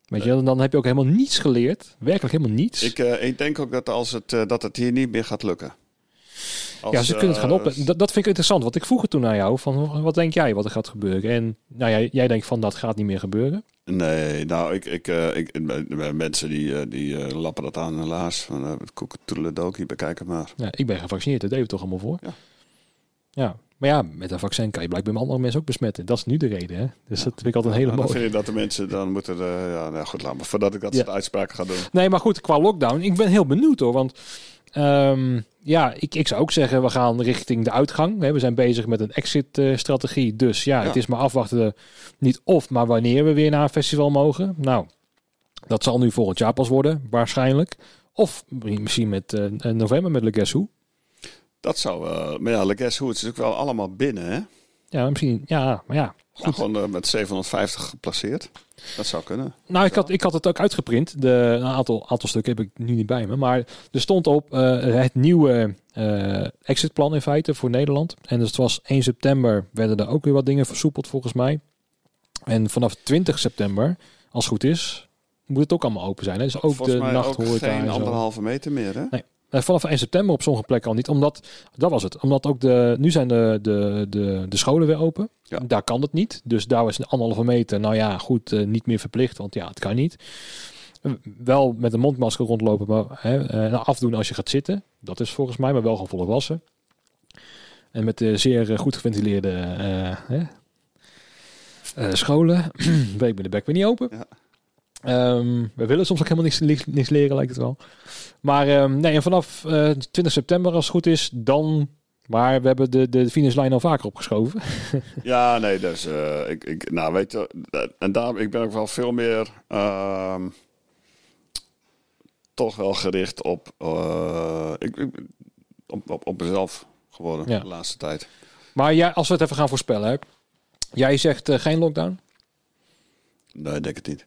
Weet je, dan heb je ook helemaal niets geleerd. Werkelijk helemaal niets. Ik, eh, ik denk ook dat, als het, eh, dat het hier niet meer gaat lukken. Als, ja, ze kunnen het gaan eh, op. Dat, dat vind ik interessant. Want ik vroeg het toen aan jou van wat denk jij wat er gaat gebeuren? En nou ja, jij denkt van dat gaat niet meer gebeuren. Nee, nou, ik, ik, eh, ik, eh, mensen die, eh, die eh, lappen dat aan hun laars. Van uh, koeketoedeledokie, bekijk het maar. Ja, ik ben gevaccineerd, dat deed we toch allemaal voor. Ja. Ja, maar ja, met een vaccin kan je blijkbaar andere mensen ook besmetten. Dat is nu de reden, hè? Dus dat vind ik altijd een hele Nou, dan mooie. vind je dat de mensen dan moeten... ja, nou goed, laat maar. Voordat ik dat soort uitspraken ga doen. Nee, maar goed, qua lockdown, ik ben heel benieuwd hoor. Want ehm, ja, ik, ik zou ook zeggen, we gaan richting de uitgang. We zijn bezig met een exit-strategie. Dus ja, Ja. het is maar afwachten, niet of, maar wanneer we weer naar een festival mogen. Nou, dat zal nu volgend jaar pas worden, waarschijnlijk. Of misschien met eh, november met Le Guess Who. Dat zou... eh, maar ja, Le Guess Who, het is ook wel allemaal binnen, hè? Ja, misschien, ja, maar ja. Nou, gewoon eh, met 750 geplaceerd. Dat zou kunnen. Nou, ik had, ik had het ook uitgeprint. De, een aantal, aantal stukken heb ik nu niet bij me. Maar er stond op eh, het nieuwe exitplan in feite voor Nederland. En dus het was 1 september werden er ook weer wat dingen versoepeld volgens mij. En vanaf 20 september, als het goed is, moet het ook allemaal open zijn. Hè? Dus ook Volgens de nachthoreca geen anderhalve meter meer, hè? Eh, vanaf 1 september op sommige plekken al niet. Omdat, dat was het. Omdat ook de, nu zijn de, de, de, de scholen weer open. Ja. Daar kan het niet. Dus daar is een anderhalve meter. Nou ja, goed, eh, niet meer verplicht. Want ja, het kan niet. Eh, Wel met een mondmasker rondlopen, maar hè, eh, afdoen als je gaat zitten. Dat is volgens mij, maar wel gewoon volle wassen. En met de zeer eh, goed geventileerde eh, hè, eh, scholen. (clears throat) Week met de bek weer niet open. Ja. Ehm, we willen soms ook helemaal niks, niks, niks leren, lijkt het wel. Maar ehm, nee, en vanaf eh 20 september, als het goed is, dan. Maar we hebben de, de finishlijn al vaker opgeschoven. (laughs) Ja, nee, dus eh, ik, ik, nou weet je, eh, en daar, ik ben ook wel veel meer ehm, toch wel gericht op, eh, ik, ik, op, op, op mezelf geworden Ja. de laatste tijd. Maar jij, als we het even gaan voorspellen, hè. jij zegt eh, geen lockdown. Nee, ik denk het niet.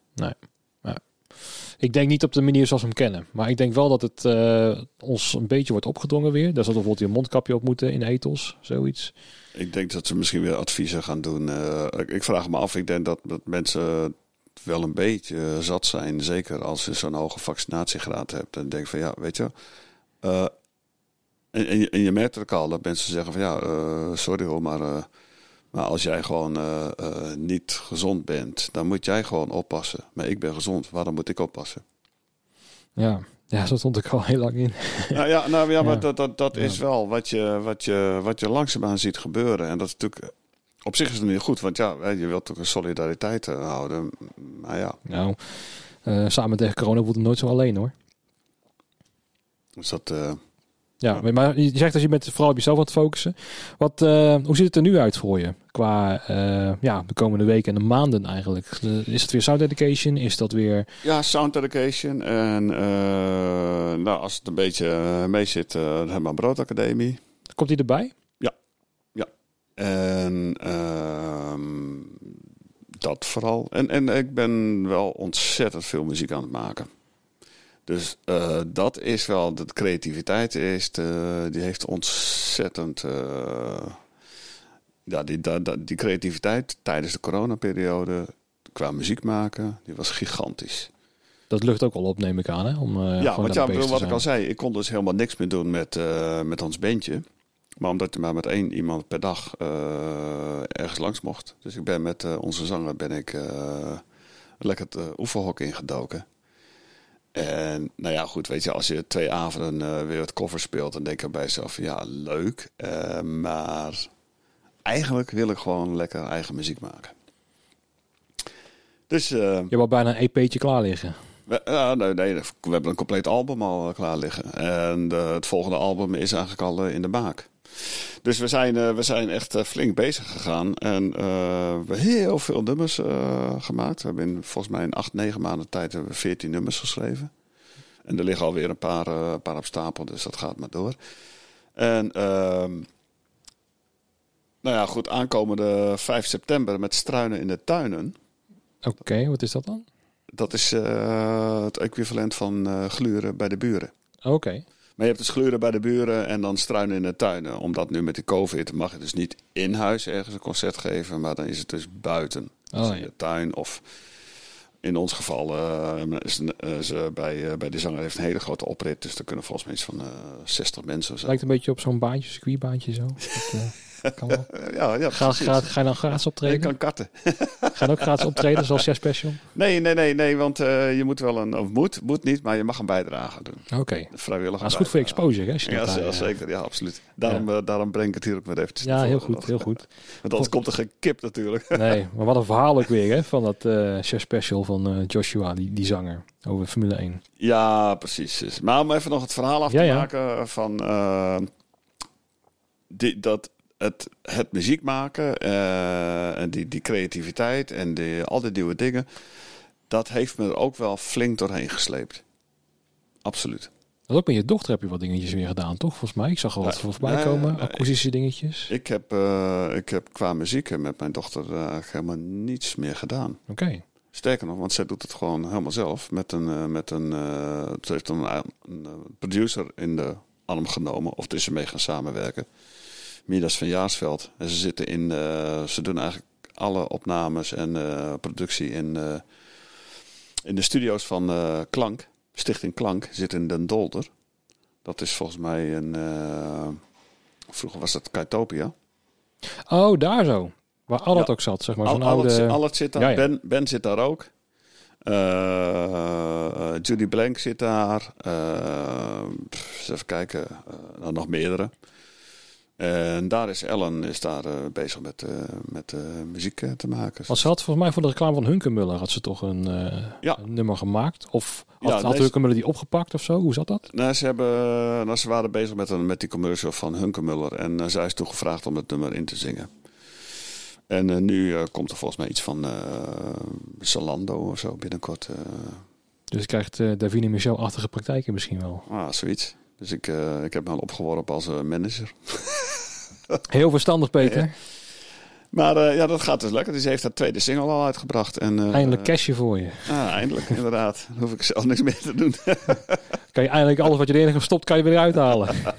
Ik denk niet op de manier zoals we hem kennen. Maar ik denk wel dat het eh, ons een beetje wordt opgedrongen weer. Daar zal bijvoorbeeld een mondkapje op moeten in ethos, zoiets. Ik denk dat ze misschien weer adviezen gaan doen. Eh, ik, vraag me af, ik denk dat, dat mensen wel een beetje zat zijn. Zeker als je zo'n hoge vaccinatiegraad hebt. En denk van ja, weet je. eh, en, en, je, merkt ook al dat mensen zeggen van ja, eh, sorry hoor, maar, eh, maar als jij gewoon eh, eh, niet gezond bent, dan moet jij gewoon oppassen. Maar ik ben gezond, waarom moet ik oppassen? Ja, ja zo stond ik al heel lang in. (laughs) nou ja, nou, ja, maar Ja. dat, dat, dat Ja. is wel wat je, wat, je, wat je langzaamaan ziet gebeuren. En dat is natuurlijk. Op zich is het niet goed, want ja, je wilt ook een solidariteit eh, houden. Maar ja, Nou, eh, samen tegen corona wordt het nooit zo alleen hoor. dus dat. eh, Ja, maar je zegt dat je bent vooral op jezelf aan het focussen. Wat, eh, hoe ziet het er nu uit voor je? Qua eh, ja, de komende weken en de maanden eigenlijk. Is het weer sound education? Is dat weer... ja, sound education. En eh, nou, als het een beetje mee zit, de Herman Brood Academie. Komt die erbij? En ehm, dat vooral. En, en ik ben wel ontzettend veel muziek aan het maken. Dus eh, dat is wel, de creativiteit is, de, die heeft ontzettend. eh, ja, die, da- da- die creativiteit tijdens de coronaperiode qua muziek maken, die was gigantisch. Dat lucht ook al op, neem ik aan. Hè? Om, eh, ja, want ja, wat ik al zei, ik kon dus helemaal niks meer doen met, eh, met ons bandje. Maar omdat je maar met één iemand per dag eh, ergens langs mocht. Dus ik ben met eh, onze zanger ben ik eh, lekker het uh, oefenhok ingedoken. En nou ja, goed, weet je, als je twee avonden eh, weer het cover speelt, dan denk je bij jezelf, ja, leuk. eh, maar eigenlijk wil ik gewoon lekker eigen muziek maken. Dus eh, Je hebt al bijna een EP'tje klaar liggen. we, ja, nee, nee, we hebben een compleet album al klaar liggen. En het volgende album is eigenlijk al in de maak. Dus we zijn, eh, we zijn echt eh, flink bezig gegaan. En eh, we hebben heel veel nummers gemaakt. We hebben in, volgens mij in acht, negen maanden tijd hebben we veertien nummers geschreven. En er liggen alweer een paar, een paar op stapel, dus dat gaat maar door. En ehm, nou ja, goed, aankomende 5 september met struinen in de tuinen. Oké, wat is dat dan? Dat is het equivalent van gluren bij de buren. Oké. Maar je hebt dus gluren bij de buren en dan struinen in de tuinen. Omdat nu met de COVID mag je dus niet in huis ergens een concert geven, maar dan is het dus buiten. Dus Oh, in de tuin of in ons geval uh, is, uh, ze bij, uh, bij de zanger heeft een hele grote oprit. Dus er kunnen volgens mij iets van 60 mensen zo. Lijkt een beetje op zo'n baantje, circuitbaantje zo. (laughs) Dat, kan wel. (laughs) ja, ja, ga, ga, ga je dan gratis optreden? Je kan karten. (laughs) ga je ook gratis optreden, zoals Chef Special? Nee, nee, nee, nee want je moet wel een, of moet, moet niet, maar je mag een bijdrage doen. Oké. Okay. Vrijwillig. Dat is goed voor exposure, hè? Ja, ja, zeker. Ja, absoluut. Daarom, ja. daarom breng ik het hier ook weer eventjes Ja, heel goed, heel goed. (laughs) Want anders komt er geen kip natuurlijk. Nee, maar wat een verhaal ook weer, hè? Van dat uh, Chef Special van Joshua, die, die zanger, over Formule 1. Ja, precies. Maar om even nog het verhaal af te maken van... Uh, die, dat het, het muziek maken uh, en die, die creativiteit en die, al die nieuwe dingen... dat heeft me er ook wel flink doorheen gesleept. Absoluut. Dat ook met je dochter heb je wat dingetjes weer gedaan, toch? Volgens mij. Ik zag al wat ja, voorbij nee, komen. Nee, akoestische dingetjes. Ik heb, uh, ik heb qua muziek met mijn dochter uh, helemaal niets meer gedaan. Oké. Okay. Sterker nog, want zij doet het gewoon helemaal zelf. Met een, met een, ze heeft een, een producer in de arm genomen. Of tussen mee gaan samenwerken. Midas van Jaarsveld. En ze zitten in, ze doen eigenlijk alle opnames en productie in, in de studio's van Klank. Stichting Klank zit in Den Dolder. Dat is volgens mij een. Vroeger was dat Kaitopia. Oh, daar zo. Waar Allard ja. ook zat, zeg maar. Al, oude... Allard zit daar. Ja, ja. Ben, ben zit daar ook. Uh, Judy Blank zit daar. Uh, even kijken. Uh, nog meerdere. En daar is Ellen is daar uh, bezig met, uh, met uh, muziek te maken. Want ze had volgens mij voor de reclame van Hunkemuller had ze toch een, ja. een nummer gemaakt? Of had, ja, had Hunkemuller die opgepakt of zo? Hoe zat dat? Nee, ze, hebben, nou, ze waren bezig met, een, met die commercial van Hunkemuller. En zij is toen gevraagd om het nummer in te zingen. En nu komt er volgens mij iets van Zalando of zo binnenkort. Dus krijgt Davine Michel-achtige praktijken misschien wel? Ah, zoiets. Dus ik, ik heb me al opgeworpen als manager. (laughs) Heel verstandig, Peter. Ja. (laughs) Maar uh, ja, dat gaat dus lekker. Dus heeft haar tweede single al uitgebracht. En, uh, eindelijk cashje voor je. Ah, eindelijk, inderdaad. Dan hoef ik zelf niks meer te doen. (laughs) kan je eindelijk alles wat je erin hebt gestopt, kan je weer uithalen. (laughs) ja,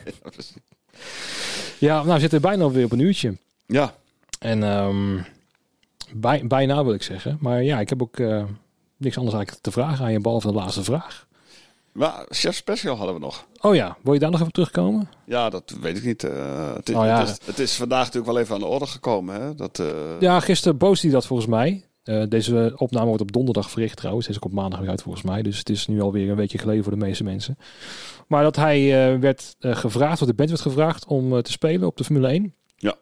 ja, nou, we zitten bijna weer op een uurtje. Ja. En um, bij, bijna wil ik zeggen. Maar ja, ik heb ook uh, niks anders eigenlijk te vragen aan je, behalve de laatste vraag. Maar Chef Special hadden we nog. Oh ja, wil je daar nog even terugkomen? Ja, dat weet ik niet. Uh, het, is, oh ja. het, is, het, is, vandaag natuurlijk wel even aan de orde gekomen. Hè? Dat, uh... Ja, gisteren boos hij dat volgens mij. Uh, deze opname wordt op donderdag verricht trouwens. Deze is ook op maandag weer uit volgens mij. Dus het is nu alweer een weekje geleden voor de meeste mensen. Maar dat hij werd gevraagd, of de band werd gevraagd om te spelen op de Formule 1. Ja.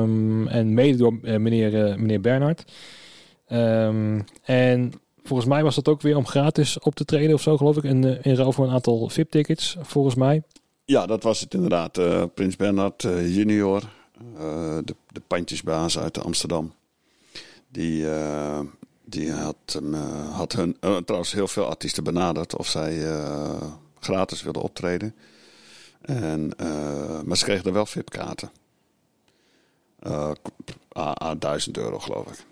Um, en mede door meneer, meneer Bernhard. Um, en Volgens mij was dat ook weer om gratis op te treden of zo, geloof ik. In, in ruil voor een aantal VIP-tickets, volgens mij. Ja, dat was het inderdaad. Uh, Prins Bernhard uh, junior, de, de pandjesbaas uit Amsterdam. Die, die had, had hun, trouwens heel veel artiesten benaderd of zij gratis wilden optreden. En, maar ze kregen er wel VIP-kaarten. A, 1000 euro, geloof ik.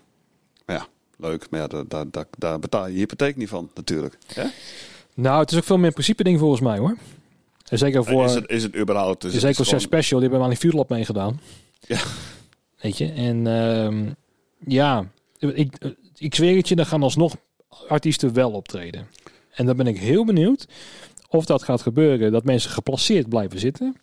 Maar ja, leuk. Maar ja, daar, daar, daar, betaal je je hypotheek niet van, natuurlijk. Nou, het is ook veel meer principe ding volgens mij hoor. En zeker voor. Is het, is het überhaupt? Is zeker voor special, die hebben we aan die vuurlap meegedaan. Ja. Weet je, en uh, ja, ik, ik zweer het je, dan gaan alsnog artiesten wel optreden. En dan ben ik heel benieuwd of dat gaat gebeuren, dat mensen geplaceerd blijven zitten.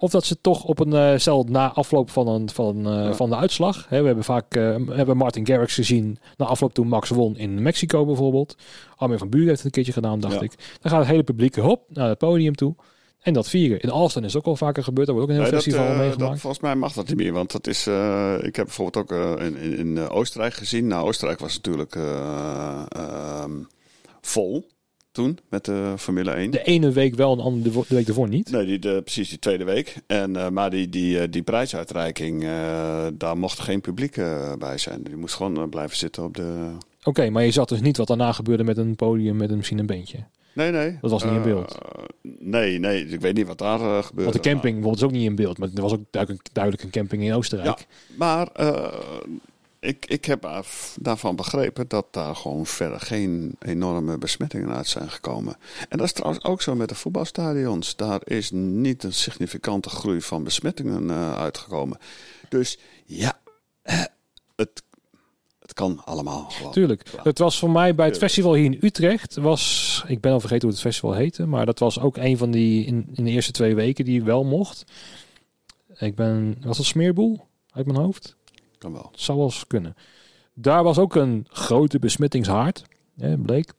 Of dat ze toch op een uh, cel na afloop van, een, van, uh, ja. van de uitslag. Hè, we hebben vaak uh, hebben Martin Garrix gezien na afloop toen Max won in Mexico bijvoorbeeld. Armin van Buren heeft het een keertje gedaan, dacht ja. ik. Dan gaat het hele publiek hop naar het podium toe. En dat vieren. In Alston is ook al vaker gebeurd. Daar wordt ook een heel nee, festival dat, meegemaakt. Dat, volgens mij mag dat niet meer. Want dat is. ik heb bijvoorbeeld ook in, in, in Oostenrijk gezien. Nou, Oostenrijk was natuurlijk vol toen met de Formule 1. De ene week wel, de andere de week ervoor niet? Nee, die, de, precies die tweede week. En, uh, maar die, die, die prijsuitreiking, uh, daar mocht geen publiek uh, bij zijn. Die moest gewoon blijven zitten op de... Oké, okay, maar je zat dus niet wat daarna gebeurde met een podium met een, misschien een beentje? Nee, nee. Dat was niet in beeld? nee, nee. Ik weet niet wat daar gebeurde. Want de camping was ook niet in beeld. Maar er was ook duidelijk, duidelijk een camping in Oostenrijk. Ja, maar ik, ik heb daarvan begrepen dat daar gewoon verder geen enorme besmettingen uit zijn gekomen. En dat is trouwens ook zo met de voetbalstadions. Daar is niet een significante groei van besmettingen uh, uitgekomen. Dus ja, het, het kan allemaal. Gewoon. Tuurlijk. Ja. Het was voor mij bij het festival hier in Utrecht. Was, ik ben al vergeten hoe het festival heette. Maar dat was ook een van die in, in de eerste twee weken die wel mocht. Ik ben, was dat Smeerboel uit mijn hoofd? Kan wel. Zou wel eens kunnen. Daar was ook een grote besmettingshaard, hè, bleek.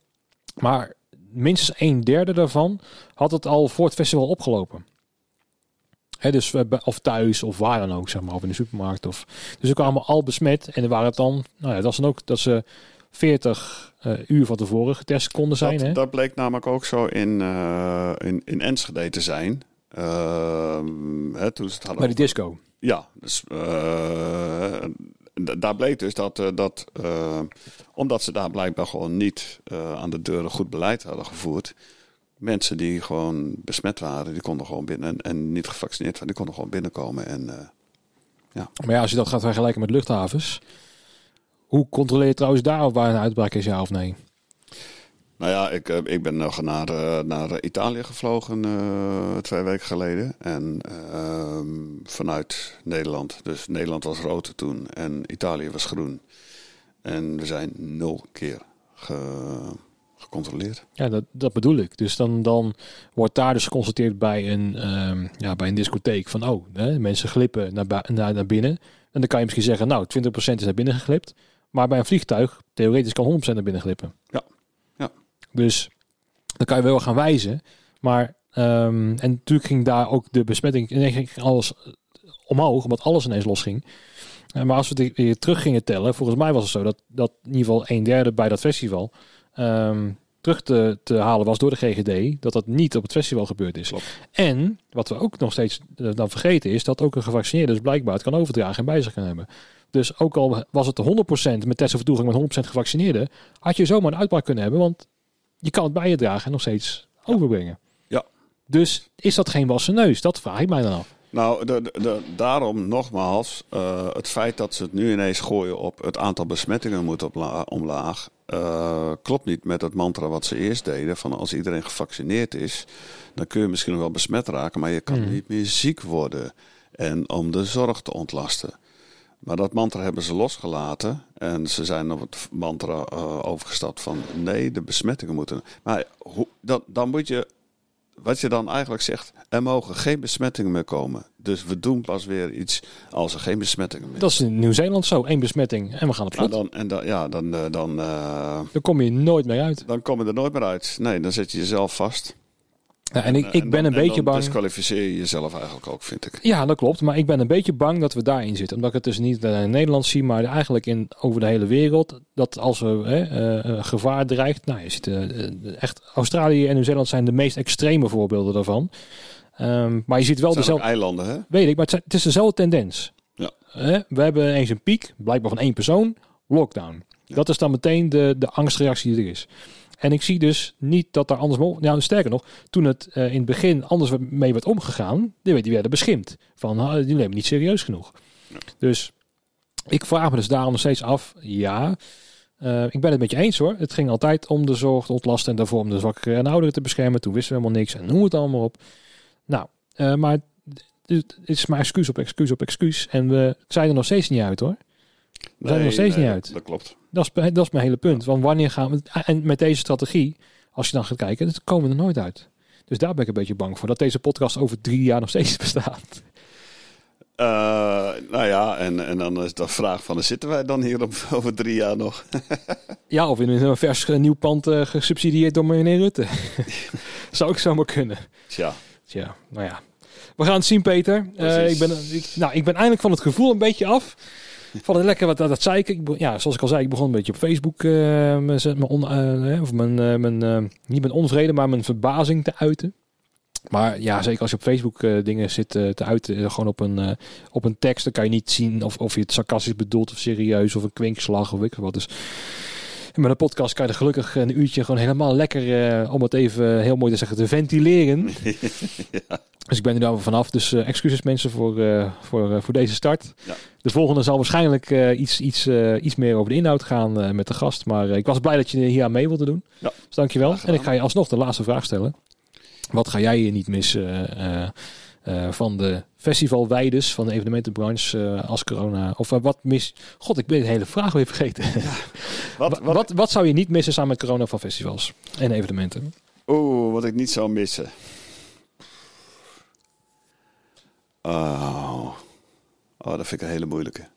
Maar minstens een derde daarvan had het al voor het festival opgelopen. Hè, dus of thuis of waar dan ook, zeg maar, of in de supermarkt. Of, dus ze kwamen al besmet en er waren het dan, nou ja, dat is dan ook dat ze 40 eh, uur van tevoren getest konden zijn. dat, hè? dat bleek namelijk ook zo in, eh, in, in Enschede te zijn. Ehm, hè, toen ze het hadden Bij die disco. Ja, dus, eh, daar bleek dus dat, eh, dat eh, omdat ze daar blijkbaar gewoon niet aan de deuren goed beleid hadden gevoerd, mensen die gewoon besmet waren, die konden gewoon binnen en, niet gevaccineerd waren, die konden gewoon binnenkomen. En eh, Maar ja, als je dat gaat vergelijken met luchthavens. Hoe controleer je trouwens daar waar een uitbraak is, ja of nee? Nou ja, ik, eh, ik ben nog naar, eh, naar Italië gevlogen eh, twee weken geleden. En ehm, vanuit Nederland. Dus Nederland was rood toen en Italië was groen. En we zijn nul keer ge- gecontroleerd. Ja, dat, dat bedoel ik. Dus dan, dan wordt daar dus geconstateerd bij een, ehm, ja, bij een discotheek van, oh, hè, mensen glippen naar, naar, naar binnen. En dan kan je misschien zeggen, nou, 20% is naar binnen geglipt. Maar bij een vliegtuig, theoretisch kan 100% naar binnen glippen. Ja. Dus dan kan je wel gaan wijzen. Maar, ehm, en natuurlijk ging daar ook de besmetting, ineens ging alles omhoog, omdat alles ineens losging. Eh, maar als we het weer terug gingen tellen, volgens mij was het zo dat, dat in ieder geval een derde bij dat festival ehm, terug te, te halen was door de GGD, dat dat niet op het festival gebeurd is. Klopt. En wat we ook nog steeds eh, dan vergeten is, dat ook een gevaccineerde dus blijkbaar het kan overdragen en bij zich kan hebben. Dus ook al was het de 100% met testen voor toegang met 100% gevaccineerden, had je zomaar een uitbraak kunnen hebben, want je kan het bij je dragen en nog steeds overbrengen. Ja. Dus is dat geen wassen neus? Dat vraag ik mij dan af. Nou, de, de, daarom nogmaals, eh, het feit dat ze het nu ineens gooien op het aantal besmettingen moet omlaag, eh, klopt niet met het mantra wat ze eerst deden. Van als iedereen gevaccineerd is, dan kun je misschien nog wel besmet raken, maar je kan Mhm. niet meer ziek worden. En om de zorg te ontlasten. Maar dat mantra hebben ze losgelaten. En ze zijn op het mantra eh, overgestapt van nee, de besmettingen moeten. Maar hoe, dan, dan moet je, wat je dan eigenlijk zegt, er mogen geen besmettingen meer komen. Dus we doen pas weer iets als er geen besmettingen meer Dat is in Nieuw-Zeeland zo. één besmetting en we gaan op Nou, slot. dan, en dan, ja, dan, eh, dan, eh, Dan kom je nooit meer uit. dan kom je er nooit meer uit. Nee, dan zet je jezelf vast. Ja, en ik, ik ben dan- een en beetje bang. disqualificeer je jezelf eigenlijk ook, vind ik. Ja, dat klopt. Maar ik ben een beetje bang dat we daarin zitten. Omdat ik het dus niet eh, in Nederland zie, maar eigenlijk in, over de hele wereld. Dat als er hè, eh, eh, gevaar dreigt. Nou, je ziet echt. Australië en Nieuw-Zeeland zijn de meest extreme voorbeelden daarvan. Ehm, maar je ziet wel dezelfde. eilanden, hè? Weet ik, maar het, zijn- het is dezelfde tendens. Ja. We hebben eens een piek, blijkbaar van één persoon, lockdown. Dat is dan meteen de, de angstreactie die er is. En ik zie dus niet dat daar anders... Nou, sterker nog, toen het eh, in het begin anders mee werd omgegaan, die, die werden beschimpt. Van, ah, die nemen niet serieus genoeg. Dus ik vraag me dus daarom nog steeds af, ja... eh, ik ben het met je eens hoor. Het ging altijd om de zorg te ontlasten en daarvoor om de zwakkeren en ouderen te beschermen. Toen wisten we helemaal niks en noem het allemaal op. Nou, eh, maar het is maar excuus op excuus op excuus. En we zijn er nog steeds niet uit hoor. We zijn er nog steeds niet uit. Dat klopt. Dat is, dat is mijn hele punt. Want wanneer gaan we... En met deze strategie, als je dan gaat kijken, dan komen we er nooit uit. Dus daar ben ik een beetje bang voor. Dat deze podcast over drie jaar nog steeds (laughs) bestaat. Eh, nou ja, en, en dan is de vraag van, zitten wij dan hier op, (laughs) over drie jaar nog? (laughs) Ja, of in een vers nieuw pand eh, gesubsidieerd door meneer Rutte. Zou ik zomaar kunnen. Tja, Tja, nou ja. We gaan het zien, Peter. Eh, ik, ben, ik, nou, ik ben eindelijk van het gevoel een beetje af. Van het lekker wat dat, zei ik. Ja, zoals ik al zei, ik begon een beetje op Facebook. eh, mijn, eh, of mijn, eh, mijn niet mijn onvrede, maar mijn verbazing te uiten. Maar ja, zeker als je op Facebook dingen zit te uiten, gewoon op een, op een tekst, dan kan je niet zien of, of je het sarcastisch bedoelt of serieus of een kwinkslag of ik wat. Dus met een podcast kan je er gelukkig een uurtje gewoon helemaal lekker, eh, om het even heel mooi te zeggen, te ventileren. (laughs) Dus ik ben er daar vanaf. Dus eh, excuses mensen voor, eh, voor, voor deze start. Ja. De volgende zal waarschijnlijk iets, iets, iets meer over de inhoud gaan met de gast. Maar ik was blij dat je hier aan mee wilde doen. Ja. Dus dankjewel. En ik ga je alsnog de laatste vraag stellen. Wat ga jij hier niet missen? van de festivalwijdes, van de evenementenbranche eh, als corona. Of eh, wat mis... God, ik ben de hele vraag weer vergeten. (laughs) Wat, Wat, wat, wat zou je niet missen samen met corona van festivals en evenementen? Oeh, wat ik niet zou missen. Oh. oh, dat vind ik een hele moeilijke.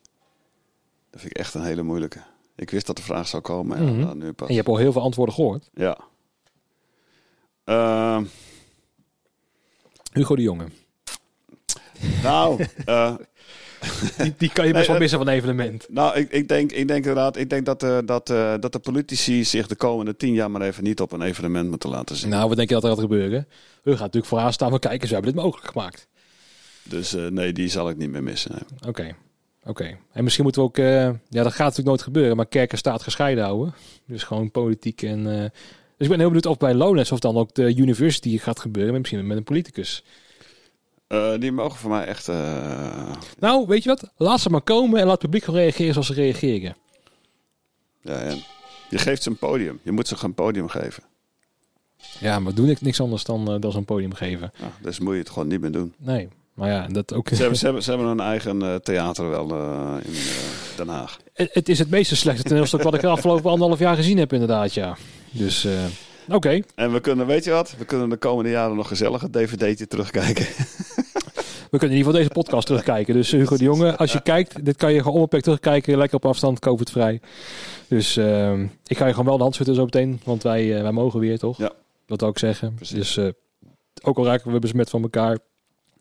Dat vind ik echt een hele moeilijke. Ik wist dat de vraag zou komen. Mhm. Ja, nou, nu pas. En je hebt al heel veel antwoorden gehoord. Ja. Ehm, Hugo de Jonge. Nou, eh, Die, die kan je best Nee, wel eh, missen van een evenement. nou ik, ik, denk, ik denk inderdaad, ik denk dat, eh, dat, dat de politici zich de komende tien jaar maar even niet op een evenement moeten laten zien. Nou, wat denk je dat er gaat gebeuren? We gaan natuurlijk vooraan staan van kijkers, we hebben dit mogelijk gemaakt. Dus nee, die zal ik niet meer missen. Oké, oké. En misschien moeten we ook, ja dat gaat natuurlijk nooit gebeuren, maar kerk en staat gescheiden houden. Dus gewoon politiek en... dus ik ben heel benieuwd of bij Lowlands of dan ook de university gaat gebeuren, misschien met een politicus. Eh, die mogen voor mij echt. eh, Nou, weet je wat? Laat ze maar komen en laat het publiek gewoon reageren zoals ze reageren. ja, en je geeft ze een podium. Je moet ze een podium geven. Ja, maar doe ik niks anders dan, eh, dan zo'n podium geven. Ja, dus moet je het gewoon niet meer doen. Nee, maar ja, dat ook... Ze hebben, ze hebben, ze hebben een eigen theater wel in Den Haag. Het het is het meeste slechte toneelstuk wat ik de afgelopen anderhalf jaar gezien heb, inderdaad, ja. Dus, oké. En we kunnen, weet je wat? We kunnen de komende jaren nog gezellig het dvd'tje terugkijken. (laughs) We kunnen in ieder geval deze podcast terugkijken. Dus eh, Hugo de Jonge, als je kijkt, dit kan je gewoon onbeperkt terugkijken. Lekker op afstand, COVID-vrij. Dus ehm, ik ga je gewoon wel de hand schudden zo meteen. Want wij, eh, wij mogen weer, toch? Ja. Dat wil ik zeggen. Precies. Dus eh, ook al raken we besmet van elkaar.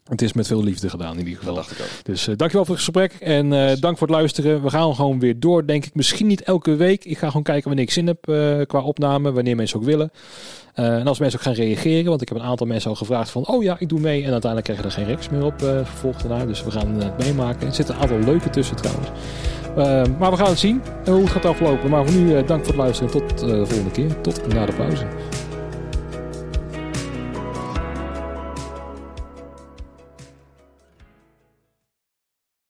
Het is met veel liefde gedaan in ieder geval. Dat dacht ik ook. Dus eh, dankjewel voor het gesprek en eh, dank voor het luisteren. We gaan gewoon weer door, denk ik. Misschien niet elke week. Ik ga gewoon kijken wanneer ik zin heb eh, qua opname, wanneer mensen ook willen. En als mensen ook gaan reageren, want ik heb een aantal mensen al gevraagd van, oh ja, ik doe mee. En uiteindelijk krijg je er geen reacties meer op vervolgd daarna. Dus we gaan het meemaken. Er zitten een aantal leuke tussen trouwens. Maar we gaan het zien hoe het gaat aflopen. Maar voor nu, dank voor het luisteren. Tot de volgende keer. Tot na de pauze.